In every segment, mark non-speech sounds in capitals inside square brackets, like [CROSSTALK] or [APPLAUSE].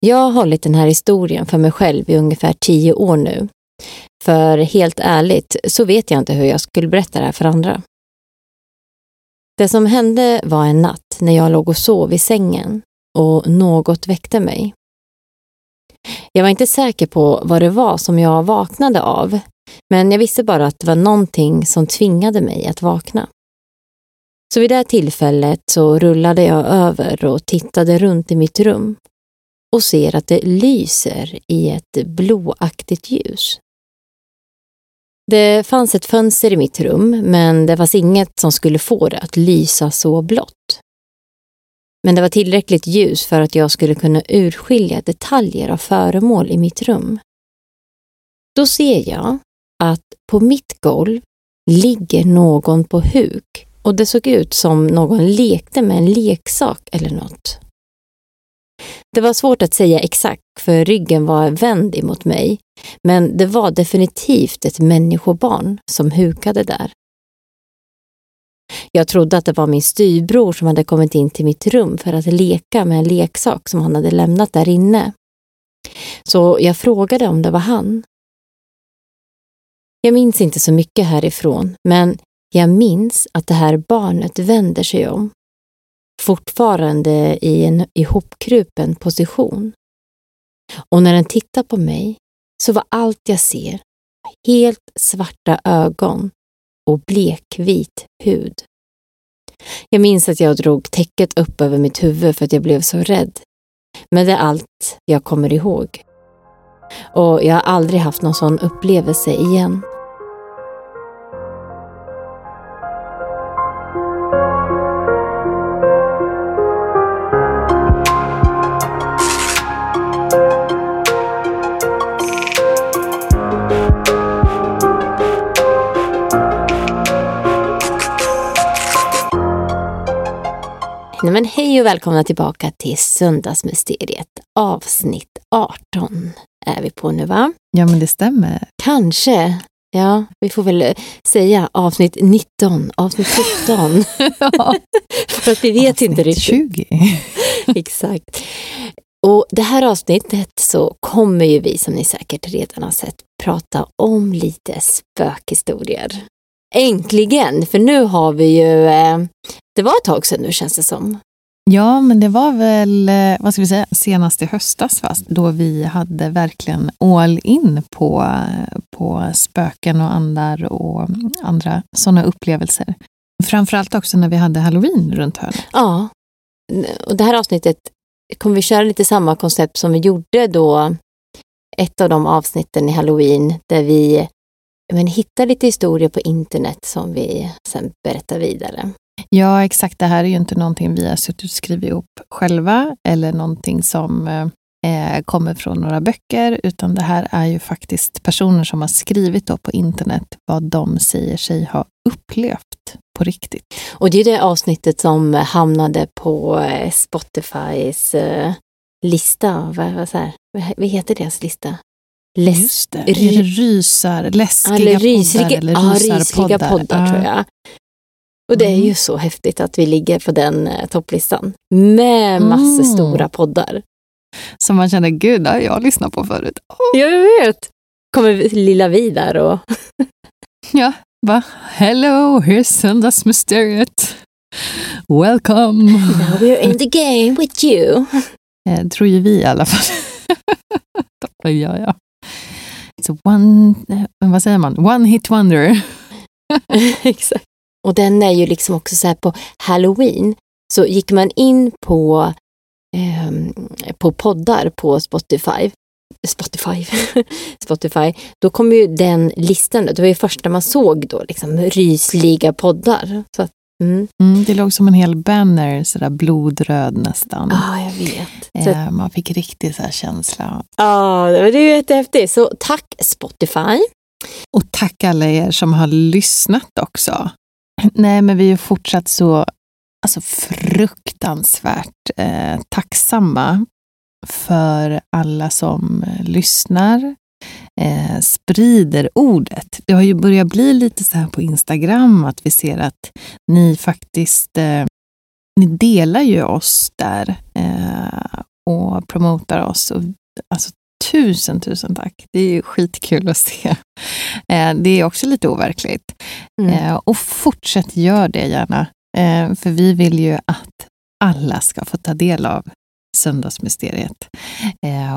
Jag har hållit den här historien för mig själv i ungefär tio år nu. För helt ärligt så vet jag inte hur jag skulle berätta det här för andra. Det som hände var en natt när jag låg och sov i sängen och något väckte mig. Jag var inte säker på vad det var som jag vaknade av, men jag visste bara att det var någonting som tvingade mig att vakna. Så vid det tillfället så rullade jag över och tittade runt i mitt rum och ser att det lyser i ett blåaktigt ljus. Det fanns ett fönster i mitt rum, men det fanns inget som skulle få det att lysa så blått. Men det var tillräckligt ljus för att jag skulle kunna urskilja detaljer av föremål i mitt rum. Då ser jag att på mitt golv ligger någon på huk och det såg ut som någon lekte med en leksak eller något. Det var svårt att säga exakt för ryggen var vänd emot mig, men det var definitivt ett människobarn som hukade där. Jag trodde att det var min styrbror som hade kommit in till mitt rum för att leka med en leksak som han hade lämnat där inne. Så jag frågade om det var han. Jag minns inte så mycket härifrån, men jag minns att det här barnet vänder sig om fortfarande i en ihopkrupen position. Och när den tittar på mig så var allt jag ser helt svarta ögon och blekvit hud. Jag minns att jag drog täcket upp över mitt huvud för att jag blev så rädd. Men det är allt jag kommer ihåg. Och jag har aldrig haft någon sån upplevelse igen. Nej, men hej och välkomna tillbaka till Söndagsmysteriet. Avsnitt 18 är vi på nu va? Ja men det stämmer. Kanske. Ja, vi får väl säga avsnitt 19, avsnitt 17. ja. [LAUGHS] [LAUGHS] För att vi vet avsnitt inte riktigt. 20. [LAUGHS] Exakt. Och det här avsnittet så kommer ju vi, som ni säkert redan har sett, prata om lite spökhistorier. Äntligen, för nu har vi ju, eh, det var ett tag sedan nu känns det som. Ja, men det var väl, eh, vad ska vi säga, senast i höstas fast, då vi hade verkligen all in på, på spöken och andar och andra sådana upplevelser. Framförallt också när vi hade halloween runt hörnet. Ja, och det här avsnittet kommer vi köra lite samma koncept som vi gjorde då ett av de avsnitten i halloween där vi men, hittar lite historier på internet som vi sen berättar vidare. Ja, exakt. Det här är ju inte någonting vi har suttit och skrivit ihop själva eller någonting som eh, kommer från några böcker, utan det här är ju faktiskt personer som har skrivit då på internet vad de säger sig ha upplevt på riktigt. Och det är det avsnittet som hamnade på eh, Spotifys uh, lista. Vad, vad, så här, vad heter deras lista? Läs, Just det. Det rysar, läskiga eller rysliga, poddar eller ja, rysliga poddar, poddar tror jag. Och det är ju mm. så häftigt att vi ligger på den eh, topplistan med massor mm. stora poddar. Som man känner, gud, det har jag lyssnat på förut. Oh. Jag vet! Kommer lilla vi där och... [LAUGHS] ja, va? Hello, here's söndagsmysteriet. Welcome! Now we're in the game with you. [LAUGHS] Eh, tror ju vi i alla fall. [LAUGHS] ja, ja. Så one, eh, vad säger man, one hit wonder. Exakt. Och den är ju liksom också så här på halloween, så gick man in på, eh, på poddar på Spotify, Spotify, [LAUGHS] Spotify, då kom ju den listan, det var ju första man såg då, liksom rysliga poddar. Så att, mm. Mm, det låg som en hel banner, sådär blodröd nästan. Ja, ah, jag vet. Eh, man fick riktigt så känsla. Ja, ah, det var jättehäftigt. Så tack Spotify. Och tack alla er som har lyssnat också. [CLEARS THROAT] Nej, men vi är fortsatt så alltså, fruktansvärt eh, tacksamma för alla som eh, lyssnar, eh, sprider ordet. Det har ju börjat bli lite så här på Instagram att vi ser att ni faktiskt eh, ni delar ju oss där eh, och promotar oss. Och, alltså, tusen, tusen tack. Det är ju skitkul att se. Eh, det är också lite overkligt. Mm. Eh, och fortsätt gör det gärna. Eh, för vi vill ju att alla ska få ta del av söndagsmysteriet.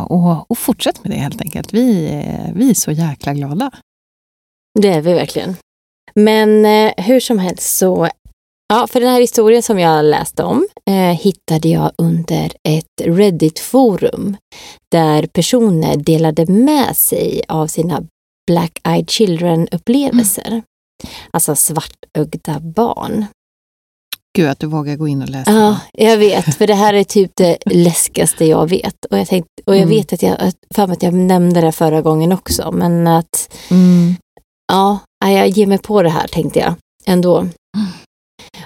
Och, och fortsätt med det helt enkelt. Vi, vi är så jäkla glada. Det är vi verkligen. Men hur som helst så Ja, för den här historien som jag läste om eh, hittade jag under ett Reddit-forum där personer delade med sig av sina Black-Eyed Children-upplevelser. Mm. Alltså svartögda barn. Gud att du vågar gå in och läsa. Ja, jag vet, för det här är typ det läskigaste jag vet. Och jag, tänkte, och jag mm. vet att jag, för att jag nämnde det förra gången också, men att mm. ja, jag ger mig på det här tänkte jag ändå. Mm.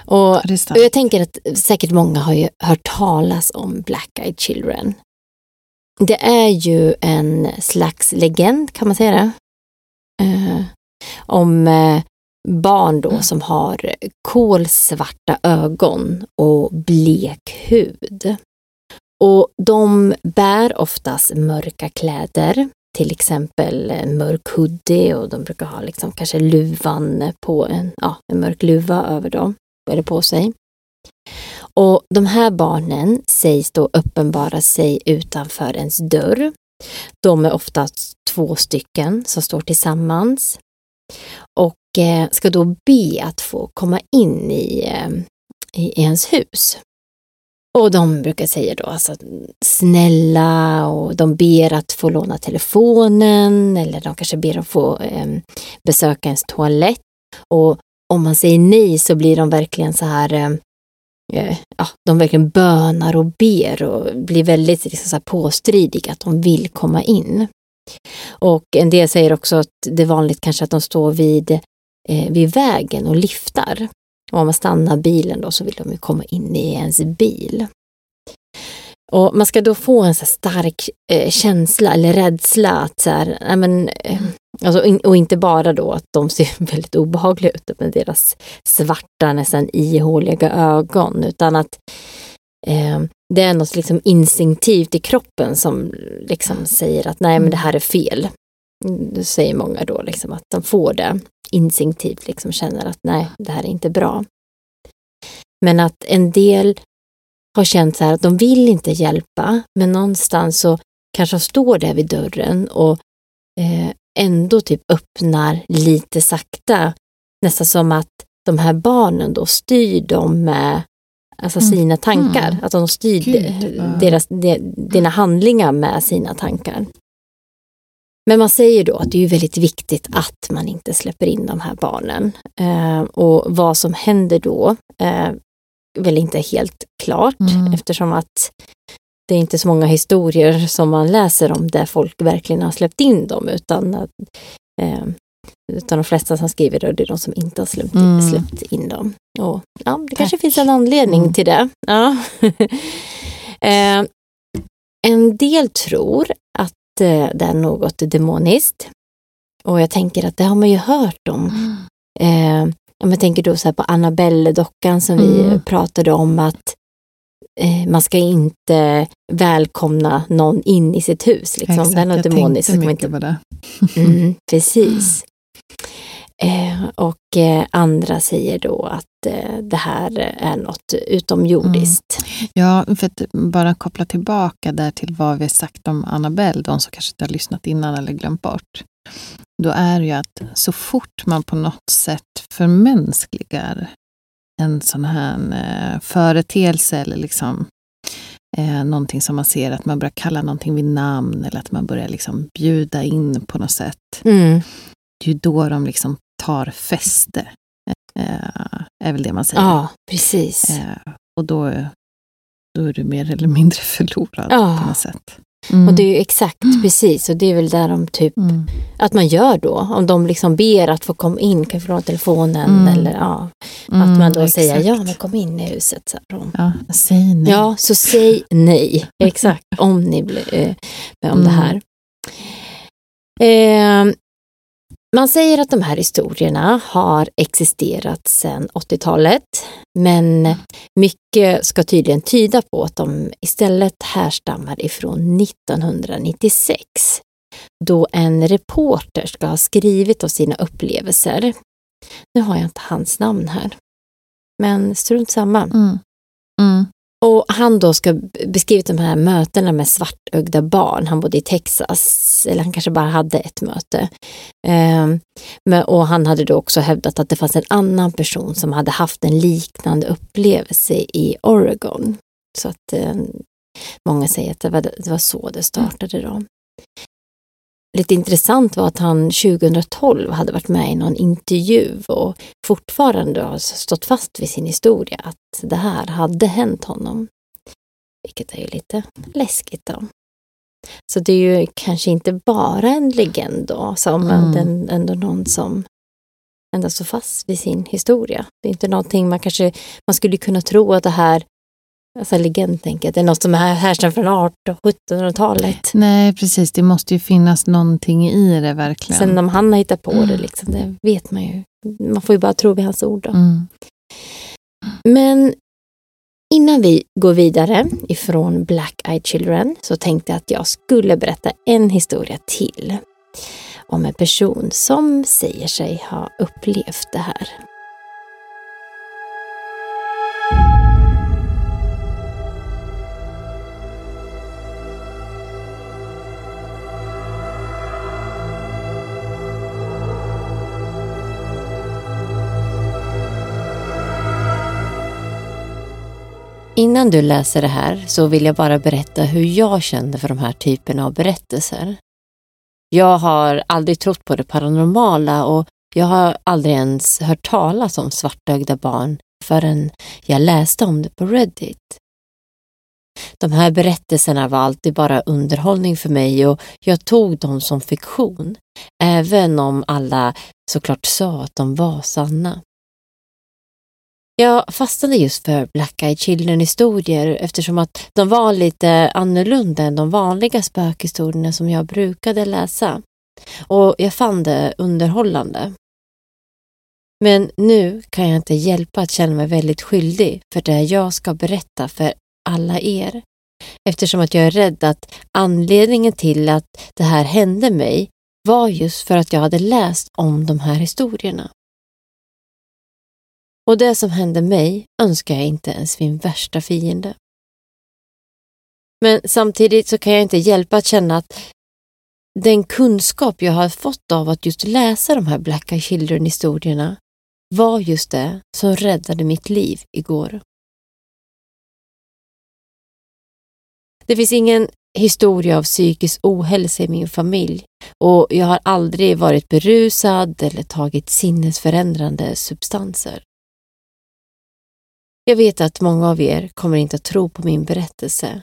Och, och, jag tänker att säkert många har ju hört talas om Black Eyed Children. Det är ju en slags legend, kan man säga det? Uh, om uh, barn då som har kolsvarta ögon och blek hud. Och de bär oftast mörka kläder, till exempel en mörk hoodie och de brukar ha liksom kanske luvan på en, ja, en mörk luva över dem eller på sig. Och de här barnen sägs då uppenbara sig utanför ens dörr. De är oftast två stycken som står tillsammans och eh, ska då be att få komma in eh, i, i ens hus. Och de brukar säga då alltså snälla och de ber att få låna telefonen eller de kanske ber att få eh, besöka ens toalett. Och om man säger nej så blir de verkligen så här, eh, Eh, ja, de verkligen bönar och ber och blir väldigt liksom, så här påstridiga att de vill komma in. Och en del säger också att det är vanligt kanske att de står vid, eh, vid vägen och liftar. Och om man stannar bilen då så vill de ju komma in i ens bil. Och man ska då få en så stark eh, känsla eller rädsla att så här, nej men, eh, alltså, och inte bara då att de ser [LAUGHS] väldigt obehagliga ut med deras svarta, nästan ihåliga ögon, utan att eh, det är något liksom instinktivt i kroppen som liksom säger att nej men det här är fel. Det säger många då liksom att de får det instinktivt, liksom känner att nej det här är inte bra. Men att en del har känt så här att de vill inte hjälpa, men någonstans så kanske de står där vid dörren och eh, ändå typ öppnar lite sakta. Nästan som att de här barnen då styr dem med alltså mm. sina tankar. Mm. Att de styr Gud, deras, de, dina handlingar med sina tankar. Men man säger då att det är väldigt viktigt att man inte släpper in de här barnen. Eh, och vad som händer då eh, väl inte helt klart mm. eftersom att det är inte så många historier som man läser om där folk verkligen har släppt in dem utan att, eh, Utan de flesta som skriver då, det är de som inte har släppt, Mm. släppt in dem. Och, ja, det kanske Tack. finns en anledning Mm. till det. Ja. [LAUGHS] eh, en del tror att eh, det är något demoniskt. Och jag tänker att det har man ju hört om. Eh, om jag tänker då så på Annabelle-dockan som vi Mm. pratade om att eh, man ska inte välkomna någon in i sitt hus. Liksom. Exakt, det är något jag tänkte mycket inte... på det. mm, [LAUGHS] precis. Eh, och eh, andra säger då att eh, det här är något utomjordiskt. Ja, för att bara koppla tillbaka där till vad vi sagt om Annabelle, de som kanske inte har lyssnat innan eller glömt bort. Då är det ju att så fort man på något sätt förmänskligar en sån här eh, företeelse eller liksom eh, någonting som man ser att man börjar kalla någonting vid namn eller att man börjar liksom bjuda in på något sätt. Mm. Det är ju då de liksom tar fäste. Eh, är väl det man säger. Ja, precis. Eh, och då, då är du mer eller mindre förlorad Ja. på något sätt. Mm. Och det är ju exakt precis, och det är väl där de typ, Mm. att man gör då, om de liksom ber att få komma in, kan jag få låna telefonen Mm. eller ja, att Mm, man då säger exakt. ja men kom in i huset. Så här, om- Ja, säg nej. Ja, så säg nej. [LAUGHS] Exakt, om ni blir eh, med om det Mm. här. Eh, man säger att de här historierna har existerat sedan 80-talet, men mycket ska tydligen tyda på att de istället härstammar ifrån 1996, då en reporter ska ha skrivit om sina upplevelser. Nu har jag inte hans namn här, men strunt samma. Mm. Mm. Och han då ska b- beskrivit de här mötena med svartögda barn. Han bodde i Texas, eller han kanske bara hade ett möte. Ehm, och han hade då också hävdat att det fanns en annan person som hade haft en liknande upplevelse i Oregon. Så att eh, många säger att det var, det var så det startade då. Lite intressant var att han 2012 hade varit med i någon intervju och fortfarande har stått fast vid sin historia att det här hade hänt honom. Vilket är ju lite läskigt då. Så det är ju kanske inte bara en legend då, som Mm. den, ändå någon som ändå står fast vid sin historia. Det är inte någonting man kanske, man skulle kunna tro att det här, alltså legend tänker jag, det är något som är härstammar från 1800 och 1700-talet. Nej, precis. Det måste ju finnas någonting i det verkligen. Sen om han har hittat på det, Mm. liksom, det vet man ju. Man får ju bara tro vid hans ord. Då. Mm. Men innan vi går vidare ifrån Black Eyed Children så tänkte jag att jag skulle berätta en historia till om en person som säger sig ha upplevt det här. Innan du läser det här så vill jag bara berätta hur jag kände för de här typerna av berättelser. Jag har aldrig trott på det paranormala och jag har aldrig ens hört talas om svartögda barn förrän jag läste om det på Reddit. De här berättelserna var alltid bara underhållning för mig och jag tog dem som fiktion, även om alla såklart sa att de var sanna. Jag fastnade just för Black Eyed Children-historier eftersom att de var lite annorlunda än de vanliga spökhistorierna som jag brukade läsa. Och jag fann det underhållande. Men nu kan jag inte hjälpa att känna mig väldigt skyldig för det jag ska berätta för alla er. Eftersom att jag är rädd att anledningen till att det här hände mig var just för att jag hade läst om de här historierna. Och det som hände mig önskar jag inte ens min värsta fiende. Men samtidigt så kan jag inte hjälpa att känna att den kunskap jag har fått av att just läsa de här Black Eye Children-historierna var just det som räddade mitt liv igår. Det finns ingen historia av psykisk ohälsa i min familj och jag har aldrig varit berusad eller tagit sinnesförändrande substanser. Jag vet att många av er kommer inte att tro på min berättelse.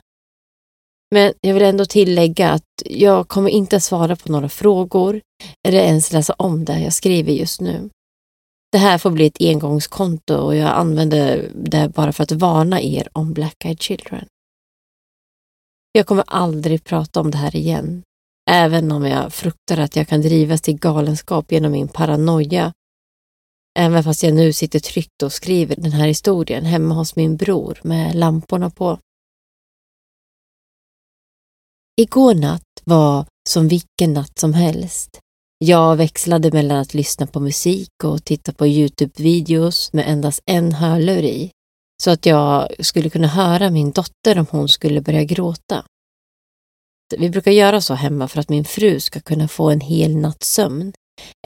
Men jag vill ändå tillägga att jag kommer inte att svara på några frågor eller ens läsa om det jag skriver just nu. Det här får bli ett engångskonto och jag använder det bara för att varna er om Black Eyed Children. Jag kommer aldrig prata om det här igen, även om jag fruktar att jag kan drivas till galenskap genom min paranoia. Även fast jag nu sitter tryggt och skriver den här historien hemma hos min bror med lamporna på. Igår natt var som vilken natt som helst. Jag växlade mellan att lyssna på musik och titta på Youtube-videos med endast en hörlur i, så att jag skulle kunna höra min dotter om hon skulle börja gråta. Vi brukar göra så hemma för att min fru ska kunna få en hel natts sömn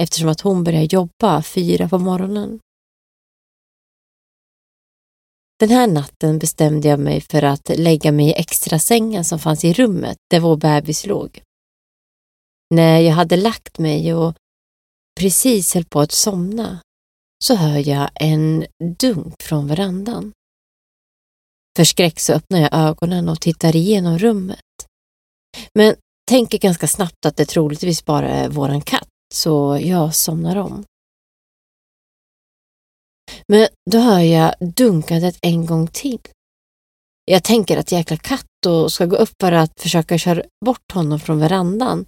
eftersom att hon börjar jobba fyra på morgonen. Den här natten bestämde jag mig för att lägga mig i extra sängen som fanns i rummet där vår bebis låg. När jag hade lagt mig och precis höll på att somna så hör jag en dunk från verandan. Förskräckt så öppnar jag ögonen och tittar igenom rummet. Men tänker ganska snabbt att det troligtvis bara är våran katt, så jag somnar om. Men då hör jag dunkandet en gång till. Jag tänker att jäkla katt och ska gå upp för att försöka köra bort honom från verandan,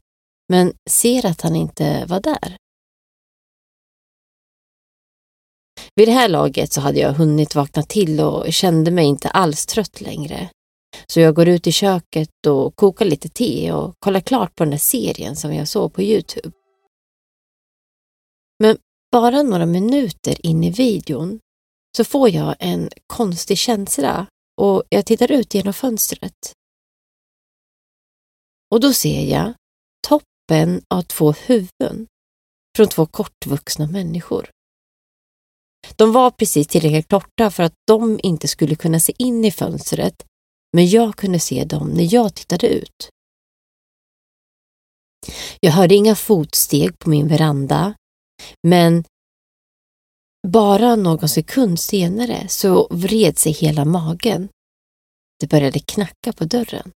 men ser att han inte var där. Vid det här laget så hade jag hunnit vakna till och kände mig inte alls trött längre. Så jag går ut i köket och kokar lite te och kollar klart på den där serien som jag såg på Youtube. Men bara några minuter in i videon så får jag en konstig känsla och jag tittar ut genom fönstret. Och då ser jag toppen av två huvuden från två kortvuxna människor. De var precis tillräckligt korta för att de inte skulle kunna se in i fönstret, men jag kunde se dem när jag tittade ut. Jag hörde inga fotsteg på min veranda, men bara någon sekund senare så vred sig hela magen. Det började knacka på dörren.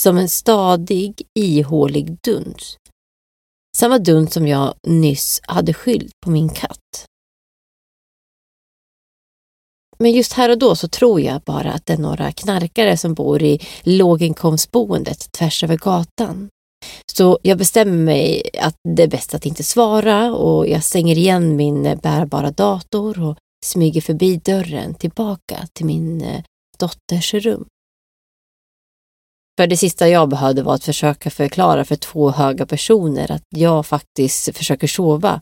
Som en stadig, ihålig duns. Samma duns som jag nyss hade skyllt på min katt. Men just här och då så tror jag bara att det är några knarkare som bor i låginkomstboendet tvärs över gatan. Så jag bestämmer mig att det är bäst att inte svara och jag stänger igen min bärbara dator och smyger förbi dörren tillbaka till min eh, dotters rum. För det sista jag behövde var att försöka förklara för två höga personer att jag faktiskt försöker sova,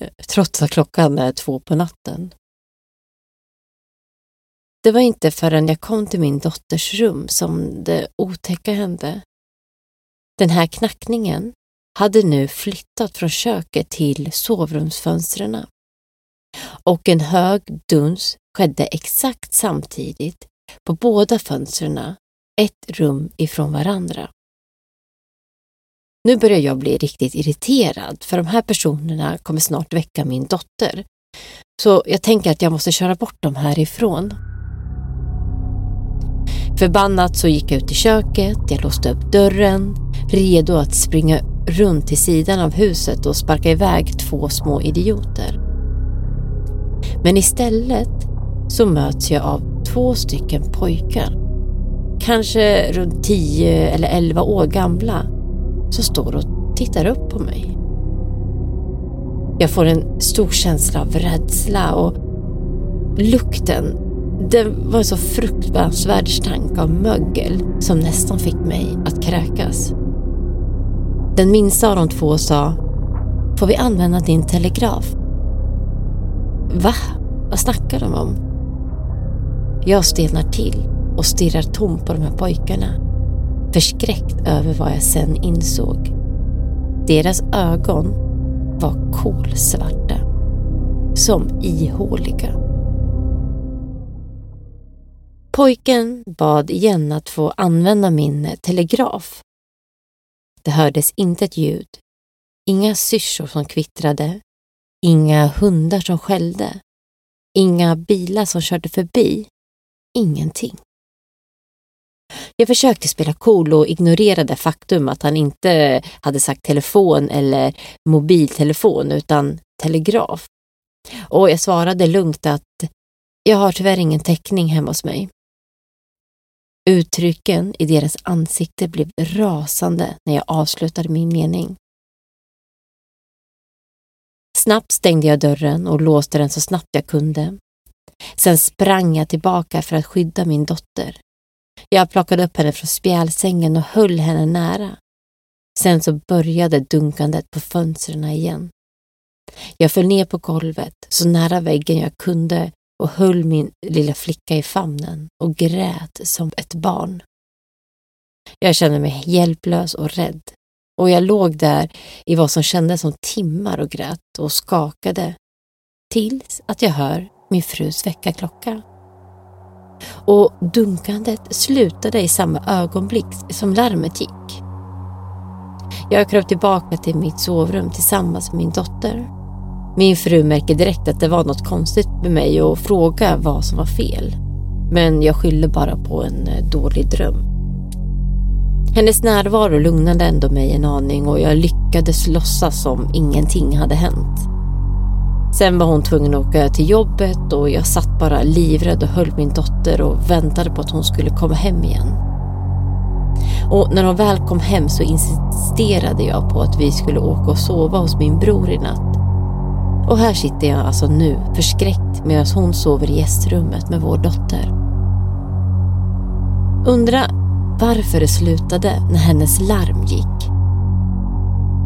eh, trots att klockan är två på natten. Det var inte förrän jag kom till min dotters rum som det otäcka hände. Den här knackningen hade nu flyttat från köket till sovrumsfönstren. Och en hög duns skedde exakt samtidigt på båda fönstren, ett rum ifrån varandra. Nu börjar jag bli riktigt irriterad för de här personerna kommer snart väcka min dotter. Så jag tänker att jag måste köra bort dem härifrån. Förbannat så gick jag ut i köket, jag låste upp dörren, redo att springa runt till sidan av huset och sparka iväg två små idioter. Men istället så möts jag av två stycken pojkar, kanske runt 10 eller 11 år gamla, som står och tittar upp på mig. Jag får en stor känsla av rädsla och lukten den var en så fruktansvärd stank av mögel som nästan fick mig att kräkas. Den minsta av de två sa Får vi använda din telegraf? Va? Vad snackar de om? Jag stelnar till och stirrar tomt på de här pojkarna. Förskräckt över vad jag sen insåg. Deras ögon var kolsvarta. Som ihåliga. Pojken bad igen att få använda min telegraf. Det hördes inte ett ljud, inga syrsor som kvittrade, inga hundar som skällde, inga bilar som körde förbi, ingenting. Jag försökte spela cool och ignorerade faktum att han inte hade sagt telefon eller mobiltelefon utan telegraf. Och jag svarade lugnt att jag har tyvärr ingen täckning hemma hos mig. Uttrycken i deras ansikte blev rasande när jag avslutade min mening. Snabbt stängde jag dörren och låste den så snabbt jag kunde. Sen sprang jag tillbaka för att skydda min dotter. Jag plockade upp henne från spjälsängen och höll henne nära. Sen så började dunkandet på fönstren igen. Jag föll ner på golvet så nära väggen jag kunde och höll min lilla flicka i famnen och grät som ett barn. Jag kände mig hjälplös och rädd och jag låg där i vad som kändes som timmar och grät och skakade tills att jag hör min frus väckarklocka. Och dunkandet slutade i samma ögonblick som larmet gick. Jag kröp tillbaka till mitt sovrum tillsammans med min dotter min fru märker direkt att det var något konstigt med mig och frågar vad som var fel. Men jag skyller bara på en eh, dålig dröm. Hennes närvaro lugnade ändå mig en aning och jag lyckades låtsas som ingenting hade hänt. Sen var hon tvungen att åka till jobbet och jag satt bara livrädd och höll min dotter och väntade på att hon skulle komma hem igen. Och när hon väl kom hem så insisterade jag på att vi skulle åka och sova hos min bror i natt och här sitter jag alltså nu förskräckt medan hon sover i gästrummet med vår dotter. Undra varför det slutade när hennes larm gick.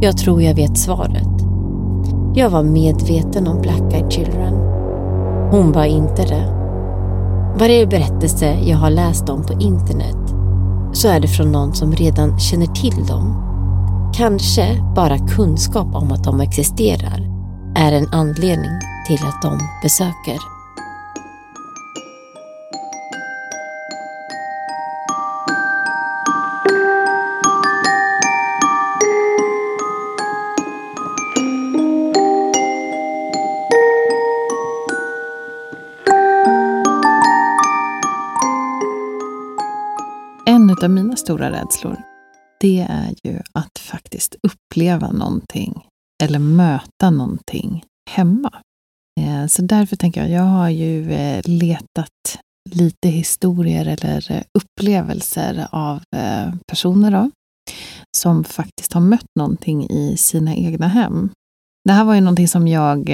Jag tror jag vet svaret. Jag var medveten om Black Eyed Children. Hon var inte det. Varje berättelse jag har läst om på internet så är det från någon som redan känner till dem. Kanske bara kunskap om att de existerar är en anledning till att de besöker. En av mina stora rädslor, det är ju att faktiskt uppleva någonting eller möta någonting hemma. Eh, så därför tänker jag, jag har ju eh, letat lite historier eller eh, upplevelser av personer då, som faktiskt har mött någonting i sina egna hem. Det här var ju någonting som jag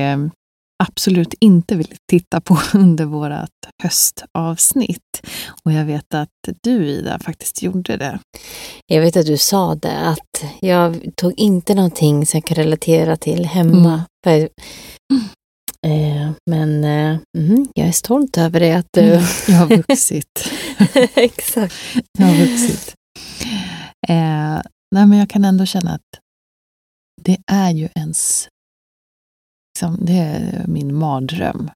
absolut inte ville titta på [LAUGHS] under vårt höstavsnitt. Och jag vet att du, Ida, faktiskt gjorde det. Jag vet att du sa det, att jag tog inte någonting som jag kan relatera till hemma. Mm. Eh, men eh, mm, jag är stolt över det. Att du... Mm, jag har [LAUGHS] vuxit. [LAUGHS] Exakt. Jag har vuxit. Eh, nej, men jag kan ändå känna att det är ju ens liksom, det är min mardröm.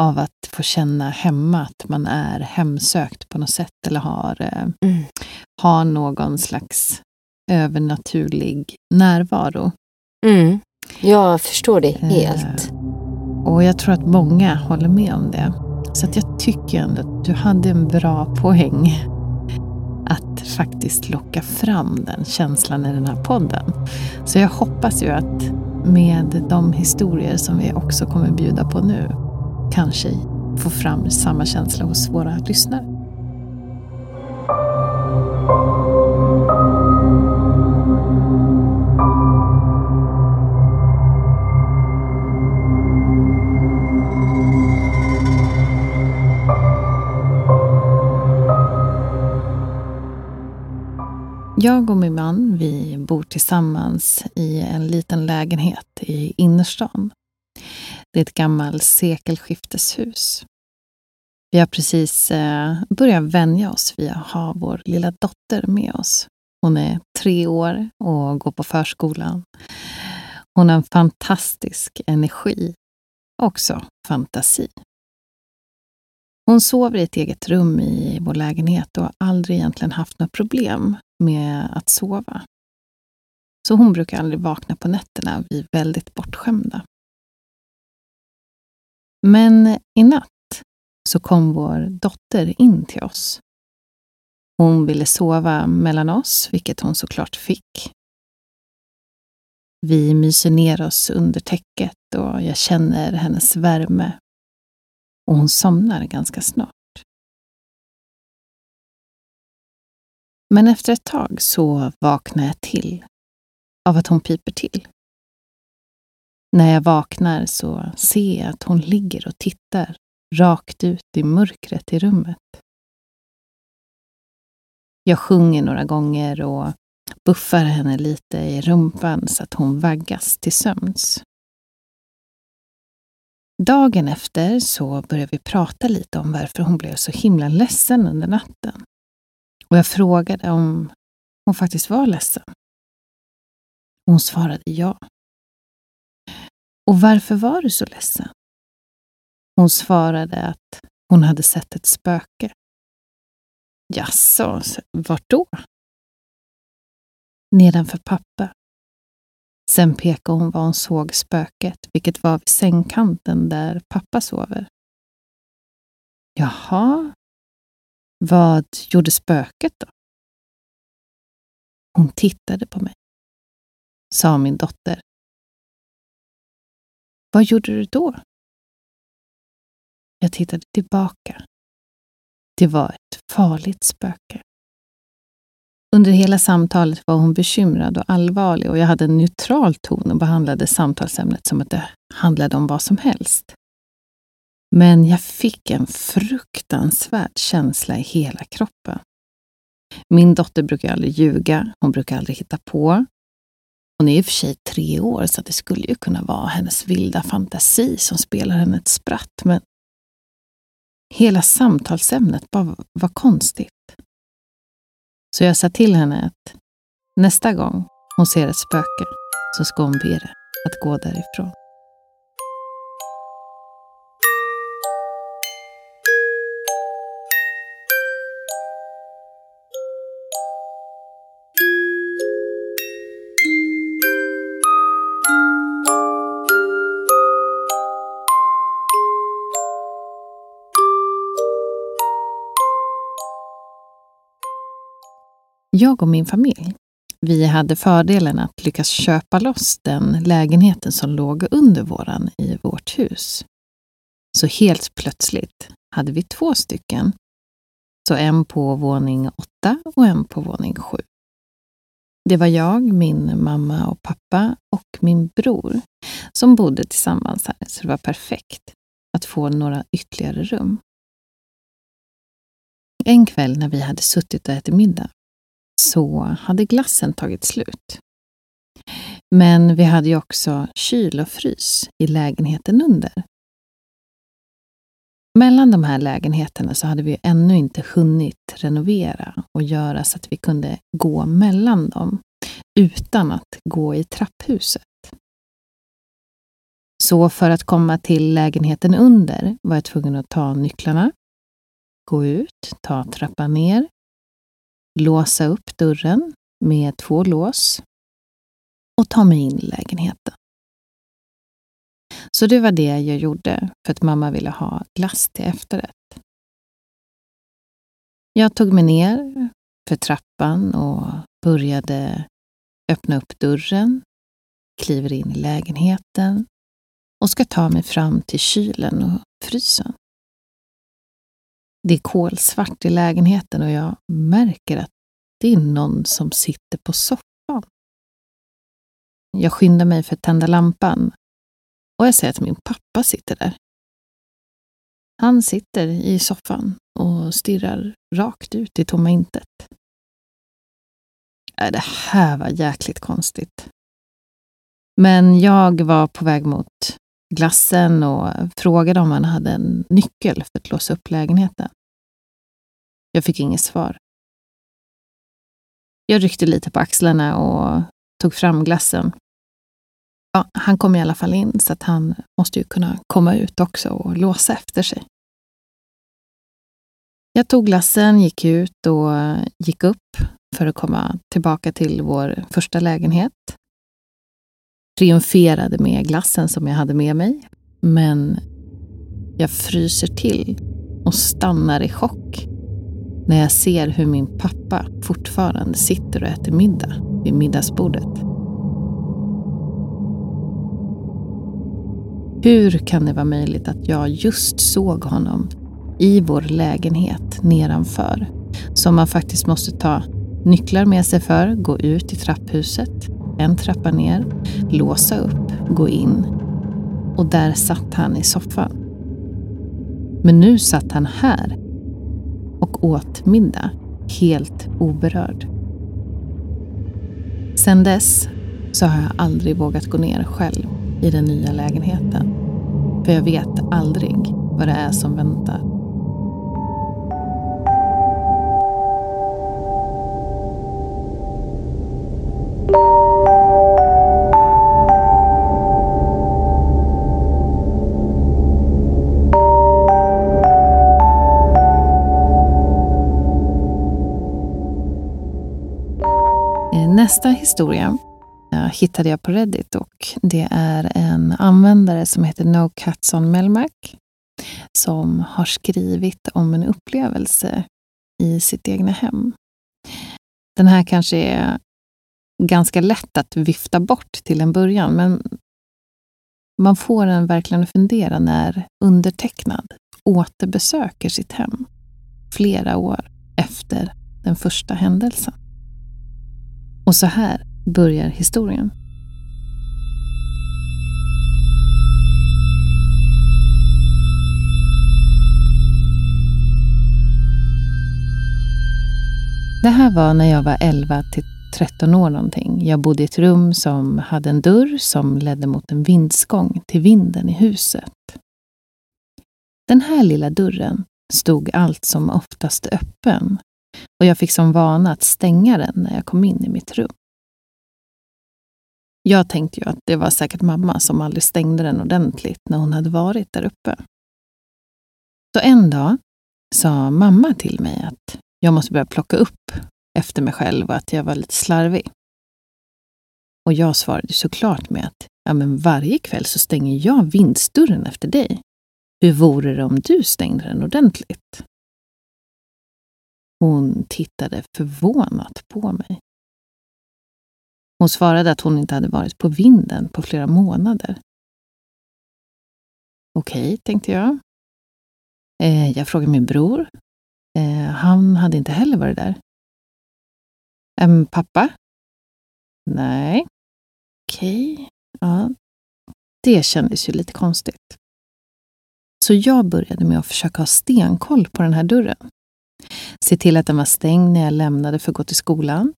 Av att få känna hemma att man är hemsökt på något sätt eller har, eh, mm. har någon slags övernaturlig närvaro. Mm. Jag förstår det eh, helt. Och jag tror att många håller med om det. Så att jag tycker ändå att du hade en bra poäng. Att faktiskt locka fram den känslan i den här podden. Så jag hoppas ju att med de historier som vi också kommer bjuda på nu kanske få fram samma känsla hos våra lyssnare. Jag och min man vi bor tillsammans i en liten lägenhet i innerstan. Det är ett gammalt sekelskifteshus. Vi har precis eh, börjat vänja oss vid att ha vår lilla dotter med oss. Hon är tre år och går på förskolan. Hon har en fantastisk energi, också fantasi. Hon sover i ett eget rum i vår lägenhet och har aldrig egentligen haft några problem med att sova. Så hon brukar aldrig vakna på nätterna och vi är väldigt bortskämda. Men i natt så kom vår dotter in till oss. Hon ville sova mellan oss, vilket hon såklart fick. Vi myser ner oss under täcket och jag känner hennes värme. Och hon somnar ganska snart. Men efter ett tag så vaknar jag till av att hon piper till. När jag vaknar så ser jag att hon ligger och tittar rakt ut i mörkret i rummet. Jag sjunger några gånger och buffar henne lite i rumpan så att hon vaggas till sömns. Dagen efter så börjar vi prata lite om varför hon blev så himla ledsen under natten. Och jag frågade om hon faktiskt var ledsen. Hon svarade ja. Och varför var du så ledsen? Hon svarade att hon hade sett ett spöke. Jaså, vart då? Nedanför pappa. Sen pekade hon var hon såg spöket, vilket var vid sängkanten där pappa sover. Jaha, vad gjorde spöket då? Hon tittade på mig, sa min dotter. Vad gjorde du då? Jag tittade tillbaka. Det var ett farligt spöke. Under hela samtalet var hon bekymrad och allvarlig och jag hade en neutral ton och behandlade samtalsämnet som att det handlade om vad som helst. Men jag fick en fruktansvärd känsla i hela kroppen. Min dotter brukar aldrig ljuga, hon brukar aldrig hitta på. Hon är i och för sig tre år så det skulle ju kunna vara hennes vilda fantasi som spelar henne ett spratt, men hela samtalsämnet bara var konstigt. Så jag sa till henne att nästa gång hon ser ett spöke så ska hon be det att gå därifrån. Jag och min familj, vi hade fördelen att lyckas köpa loss den lägenheten som låg under våran i vårt hus. Så helt plötsligt hade vi två stycken. Så en på våning åtta och en på våning sju. Det var jag, min mamma och pappa och min bror som bodde tillsammans här, så det var perfekt att få några ytterligare rum. En kväll när vi hade suttit och ätit middag så hade glassen tagit slut. Men vi hade ju också kyl och frys i lägenheten under. Mellan de här lägenheterna så hade vi ännu inte hunnit renovera och göra så att vi kunde gå mellan dem utan att gå i trapphuset. Så för att komma till lägenheten under var jag tvungen att ta nycklarna, gå ut, ta trappan ner låsa upp dörren med två lås och ta mig in i lägenheten. Så det var det jag gjorde för att mamma ville ha glass till efterrätt. Jag tog mig ner för trappan och började öppna upp dörren, kliver in i lägenheten och ska ta mig fram till kylen och frysen. Det är kolsvart i lägenheten och jag märker att det är någon som sitter på soffan. Jag skyndar mig för att tända lampan och jag ser att min pappa sitter där. Han sitter i soffan och stirrar rakt ut i tomma intet. Äh, det här var jäkligt konstigt. Men jag var på väg mot glassen och frågade om han hade en nyckel för att låsa upp lägenheten. Jag fick inget svar. Jag ryckte lite på axlarna och tog fram glassen. Ja, han kom i alla fall in så att han måste ju kunna komma ut också och låsa efter sig. Jag tog glassen, gick ut och gick upp för att komma tillbaka till vår första lägenhet. Triumferade med glassen som jag hade med mig. Men jag fryser till och stannar i chock när jag ser hur min pappa fortfarande sitter och äter middag vid middagsbordet. Hur kan det vara möjligt att jag just såg honom i vår lägenhet nedanför som man faktiskt måste ta nycklar med sig för, gå ut i trapphuset, en trappa ner, låsa upp, gå in och där satt han i soffan. Men nu satt han här och åt middag helt oberörd. Sedan dess så har jag aldrig vågat gå ner själv i den nya lägenheten. För jag vet aldrig vad det är som väntar. Nästa historia eh, hittade jag på Reddit och det är en användare som heter No Cats on Melmac som har skrivit om en upplevelse i sitt egna hem. Den här kanske är ganska lätt att vifta bort till en början, men man får en verkligen att fundera när undertecknad återbesöker sitt hem flera år efter den första händelsen. Och så här börjar historien. Det här var när jag var 11 till 13 år någonting. Jag bodde i ett rum som hade en dörr som ledde mot en vindsgång till vinden i huset. Den här lilla dörren stod allt som oftast öppen och jag fick som vana att stänga den när jag kom in i mitt rum. Jag tänkte ju att det var säkert mamma som aldrig stängde den ordentligt när hon hade varit där uppe. Så en dag sa mamma till mig att jag måste börja plocka upp efter mig själv och att jag var lite slarvig. Och jag svarade såklart med att ja, men varje kväll så stänger jag vindsdörren efter dig. Hur vore det om du stängde den ordentligt? Hon tittade förvånat på mig. Hon svarade att hon inte hade varit på vinden på flera månader. Okej, tänkte jag. Eh, jag frågade min bror. Eh, han hade inte heller varit där. Ähm, pappa? Nej. Okej. Ja. Det kändes ju lite konstigt. Så jag började med att försöka ha stenkoll på den här dörren. Se till att den var stängd när jag lämnade för att gå till skolan.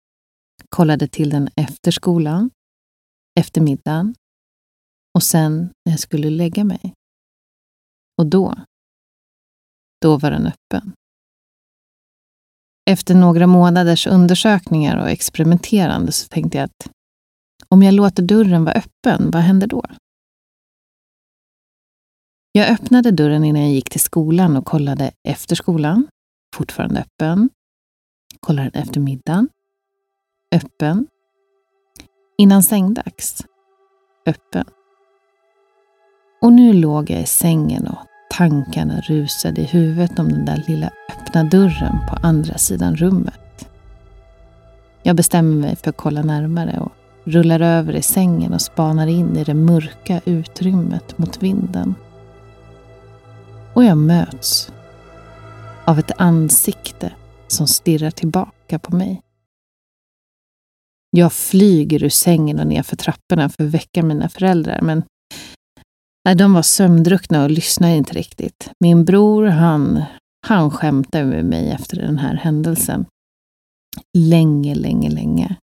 Kollade till den efter skolan, efter middagen och sen när jag skulle lägga mig. Och då, då var den öppen. Efter några månaders undersökningar och experimenterande så tänkte jag att om jag låter dörren vara öppen, vad händer då? Jag öppnade dörren innan jag gick till skolan och kollade efter skolan. Fortfarande öppen. Kollade efter middagen. Öppen. Innan sängdags. Öppen. Och nu låg jag i sängen och tankarna rusade i huvudet om den där lilla öppna dörren på andra sidan rummet. Jag bestämmer mig för att kolla närmare och rullar över i sängen och spanar in i det mörka utrymmet mot vinden. Och jag möts av ett ansikte som stirrar tillbaka på mig. Jag flyger ur sängen och nerför trapporna för att väcka mina föräldrar, men nej, de var sömndruckna och lyssnade inte riktigt. Min bror, han, han skämtade med mig efter den här händelsen. Länge, länge, länge.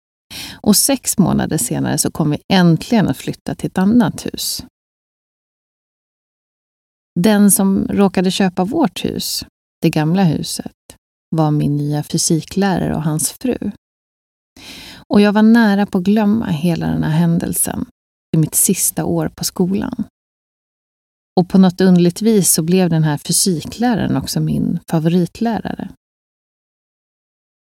Och sex månader senare så kom vi äntligen att flytta till ett annat hus. Den som råkade köpa vårt hus, det gamla huset, var min nya fysiklärare och hans fru. Och jag var nära på att glömma hela den här händelsen i mitt sista år på skolan. Och på något underligt vis så blev den här fysikläraren också min favoritlärare.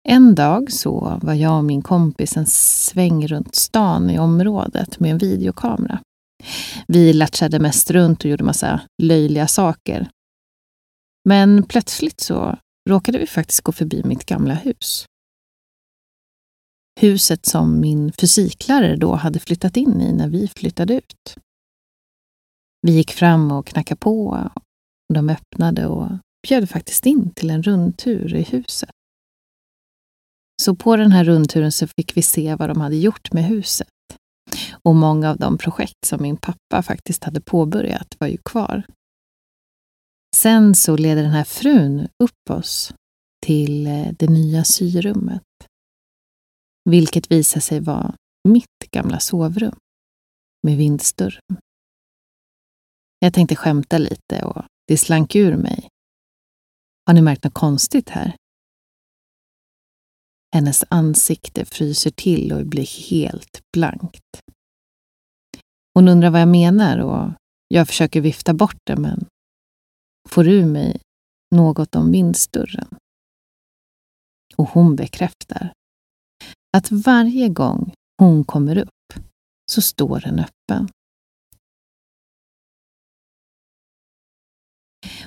En dag så var jag och min kompis en sväng runt stan i området med en videokamera. Vi latchade mest runt och gjorde massa löjliga saker. Men plötsligt så råkade vi faktiskt gå förbi mitt gamla hus. Huset som min fysiklärare då hade flyttat in i när vi flyttade ut. Vi gick fram och knackade på och de öppnade och bjöd faktiskt in till en rundtur i huset. Så på den här rundturen så fick vi se vad de hade gjort med huset. Och många av de projekt som min pappa faktiskt hade påbörjat var ju kvar. Sen så leder den här frun upp oss till eh, det nya syrummet. Vilket visar sig vara mitt gamla sovrum med vindsdörren. Jag tänkte skämta lite och det slank ur mig. Har ni märkt något konstigt här? Hennes ansikte fryser till och blir helt blankt. Hon undrar vad jag menar och jag försöker vifta bort det men får ur mig något om vindsdörren. Och hon bekräftar att varje gång hon kommer upp så står den öppen.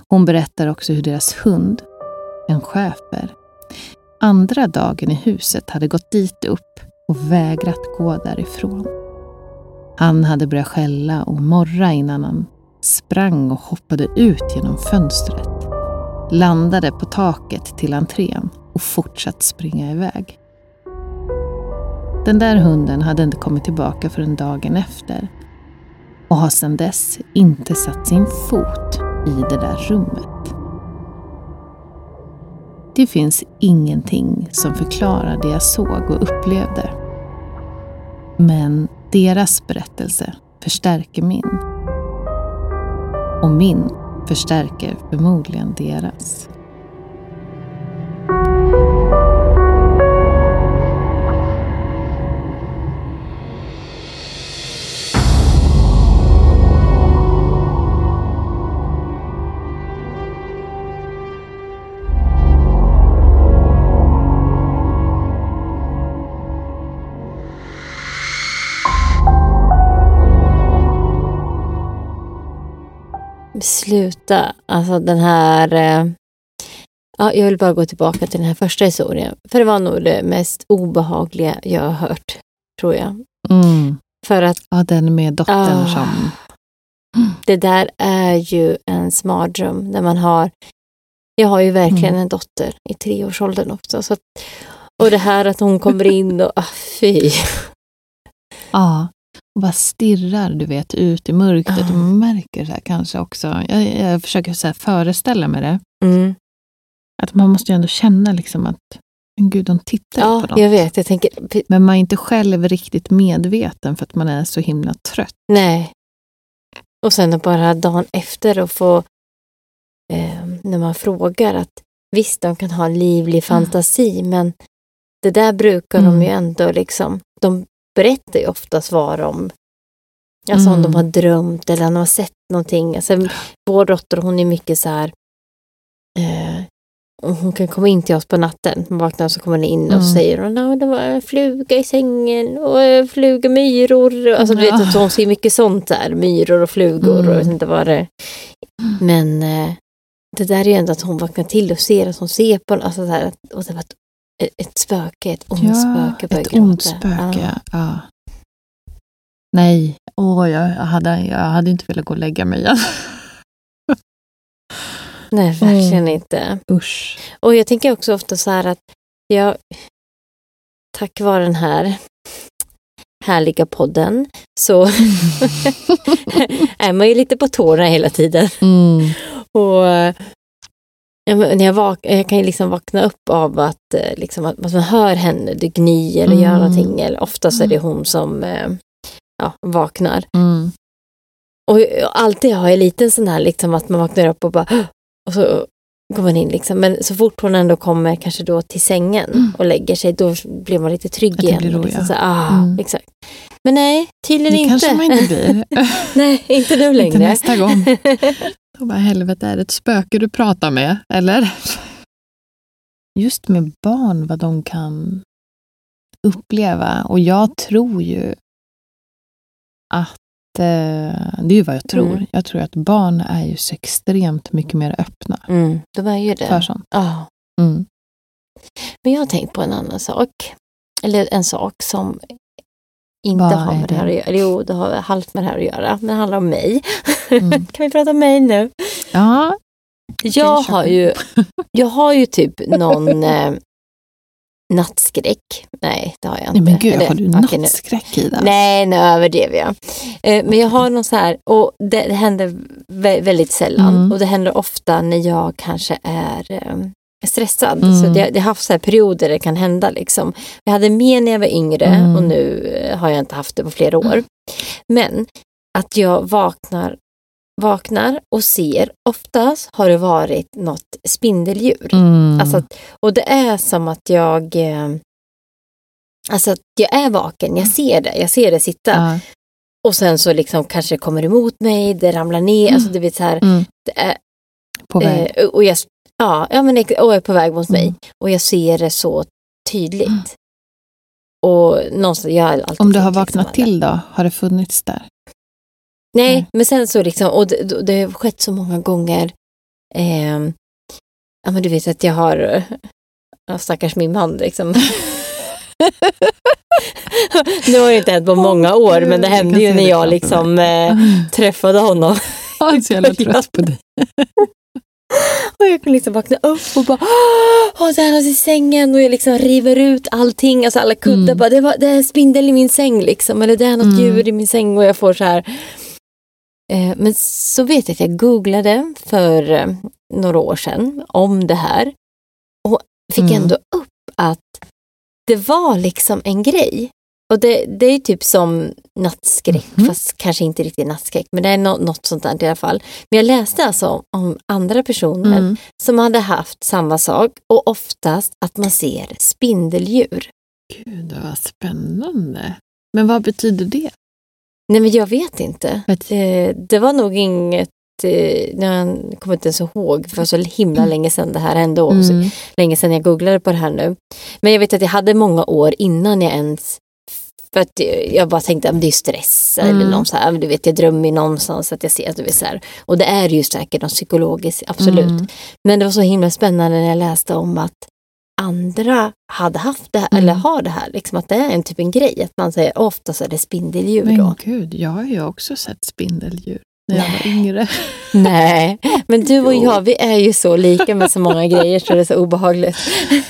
Hon berättar också hur deras hund, en schäfer, andra dagen i huset hade gått dit upp och vägrat gå därifrån. Han hade börjat skälla och morra innan han sprang och hoppade ut genom fönstret, landade på taket till entrén och fortsatte springa iväg. Den där hunden hade inte kommit tillbaka förrän dagen efter och har sedan dess inte satt sin fot i det där rummet. Det finns ingenting som förklarar det jag såg och upplevde. Men deras berättelse förstärker min. Och min förstärker förmodligen deras. Sluta. Alltså den här... Eh, ja, jag vill bara gå tillbaka till den här första historien. För det var nog det mest obehagliga jag har hört, tror jag. Mm. För att Ja, den med dottern Ah. som... det där är ju en mardröm när man har... Jag har ju verkligen Mm. en dotter i treårsåldern också. Så att, och det här att hon kommer in och... Ah, fy. Ja, och bara stirrar du vet ut i mörkret. Ah. Och man märker så här kanske också. Jag, jag försöker så föreställa mig det. Mm. Att man måste ju ändå känna liksom att men gud, de tittar Ja, på dem. jag vet. Jag tänker... Men man är inte själv riktigt medveten för att man är så himla trött. Nej. Och sen bara dagen efter att få, eh, när man frågar att visst, de kan ha en livlig fantasi, men det där brukar de Mm. ju ändå liksom, de berättar ju oftast vad de, alltså om Mm. de har drömt eller om de har sett någonting. Alltså, vår dotter, hon är mycket så här, eh, hon kan komma in till oss på natten, man vaknar och så kommer hon in och Mm. säger hon, "Ja, det var en fluga i sängen och en fluga myror. Alltså du vet, Ja. att hon ser mycket sånt där, myror och flugor och Mm. jag vet inte vad det Men eh, det där är ju ändå att hon vaknar till och ser att hon ser på alltså så här, att- och det var ett, ett spöke, ett ont spöke. börjar ett gråta. ont spöke. Ja. Nej, åh, jag, hade, jag hade inte velat gå och lägga mig igen. [LAUGHS] Nej, verkligen Mm. inte. Usch. Och jag tänker också ofta så här att jag, tack vare den här härliga podden, så [LAUGHS] [LAUGHS] är man ju lite på tårna hela tiden. Mm. Och ja, när jag, vak- jag kan ju liksom vakna upp av att, eh, liksom, att man hör henne det gny eller gör Mm. någonting. Eller oftast är det hon som eh, ja, vaknar. Mm. Och jag- alltid har jag lite sån här liksom att man vaknar upp och bara och så går man in liksom. Men så fort hon ändå kommer kanske då till sängen Mm. och lägger sig då blir man lite trygg det igen. ro, liksom, ja. så, ah, Mm. exakt. Men nej, tydligen Det inte. kanske man inte blir. [LAUGHS] nej, inte nu [LAUGHS] längre. Inte nästa gång. [LAUGHS] Då bara, helvete, är det ett spöke du pratar med? Eller? Just med barn, vad de kan uppleva. Och jag tror ju att, eh, det är ju vad jag tror. Mm. Jag tror att barn är ju så extremt mycket mer öppna mm, de är ju det. för sånt. Ja. Mm. Men jag har tänkt på en annan sak. Eller en sak som inte Vad har med det här det? att göra. Jo, det har halvt med det här att göra. Men det handlar om mig. Mm. [LAUGHS] kan vi prata om mig nu? Ja, Jag har ju, [LAUGHS] jag har ju typ någon eh, nattskräck. Nej, det har jag inte. nej men gud, Eller, har du nattskräck Ida? Nej, nu överdrev jag. Eh, men jag har någon så här, och det, det händer vä- väldigt sällan. Mm. Och det händer ofta när jag kanske är eh, stressad. Mm. Så det, det har haft så här perioder det kan hända. Liksom. Jag hade mer när jag var yngre Mm. och nu eh, har jag inte haft det på flera år. Men att jag vaknar, vaknar och ser, oftast har det varit något spindeldjur. Mm. Alltså, att- och det är som att jag eh, Alltså att jag är vaken, jag ser det, jag ser det sitta. ja. Och sen så liksom kanske det kommer emot mig, det ramlar ner, alltså du vet så här. Mm. Det är, På väg. eh, och jag, ja, ja men och jag är på väg mot mig. Mm. Och jag ser det så tydligt. Och någonstans, jag har alltid Om du har liksom vaknat till då, har det funnits där? Nej, Nej. men sen så liksom, och det, det har skett så många gånger. Eh, ja men du vet att jag har, ja, stackars min man liksom. [LAUGHS] nu har det inte hänt på många år, men det hände ju när jag liksom eh, träffade honom. Jag är så jävla [LAUGHS] trött på dig. Och jag kan liksom vakna upp och bara Åh, det är något i sängen och jag liksom river ut allting, alltså alla kuddar. Mm. Bara, det, var, det är en spindel i min säng liksom, eller det är något Mm. djur i min säng och jag får så här. Eh, men så vet jag att jag googlade för eh, några år sedan om det här och fick Mm. ändå upp att det var liksom en grej. Och det, det är typ som nattskräck, Mhm. fast kanske inte riktigt nattskräck, men det är nå- något sånt där i alla fall. Men jag läste alltså om, om andra personer Mm. som hade haft samma sak och oftast att man ser spindeldjur. Gud, vad spännande. Men vad betyder det? Nej men jag vet inte. Det, det var nog inget, eh, jag kommer inte ens ihåg, för det var så himla länge sedan det här hände och Mm. länge sedan jag googlade på det här nu. Men jag vet att jag hade många år innan jag ens för att eh, jag bara tänkte att det är stress Mm. eller någon så här, du vet jag drömmer någonstans att jag ser att du vet så här. Och det är ju säkert något psykologiskt, absolut. Mm. Men det var så himla spännande när jag läste om att andra hade haft det här, Mm. eller har det här, liksom att det är en typ en grej. Att man säger oftast är det spindeldjur Men då. gud, jag har ju också sett spindeldjur när jag var yngre. [LAUGHS] Nej, men du och jag vi är ju så lika med så många [LAUGHS] grejer så det är så obehagligt.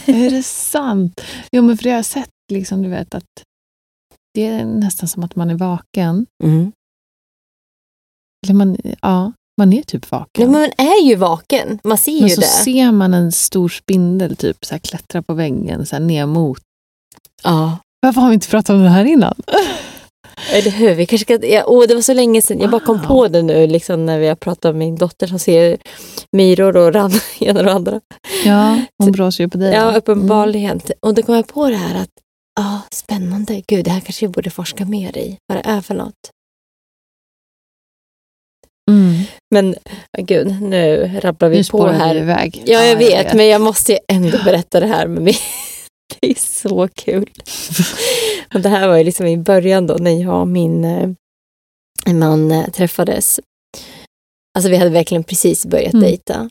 är det sant? Jo, men för jag har sett liksom, du vet att det är nästan som att man är vaken. Mm. Eller man, ja, man är typ vaken. Men man är ju vaken, man ser Men ju så det. ser man en stor spindel typ så här, klättra på väggen så här, ner mot. Ja. Varför har vi inte pratat om det här innan? [LAUGHS] Eller hur? Vi kanske ska, ja, åh, det var så länge sedan. Jag bara kom Wow. på det nu liksom, när vi har pratat med min dotter som ser myror och ran [LAUGHS] ena och andra. Ja, hon bråser ju på dig. Ja, uppenbarligen. Och då kom jag på det här att ja, spännande. Gud, det här kanske vi borde forska mer i. Vad det är för något. Mm. Men gud, nu rabblar vi Nu på spårar vi här. iväg. Ja, jag vet, men jag måste ju ändå berätta det här med mig. [LAUGHS] Det är så kul. [LAUGHS] Och det här var ju liksom i början då när jag och min eh, man eh, träffades. Alltså vi hade verkligen precis börjat Mm. dejta.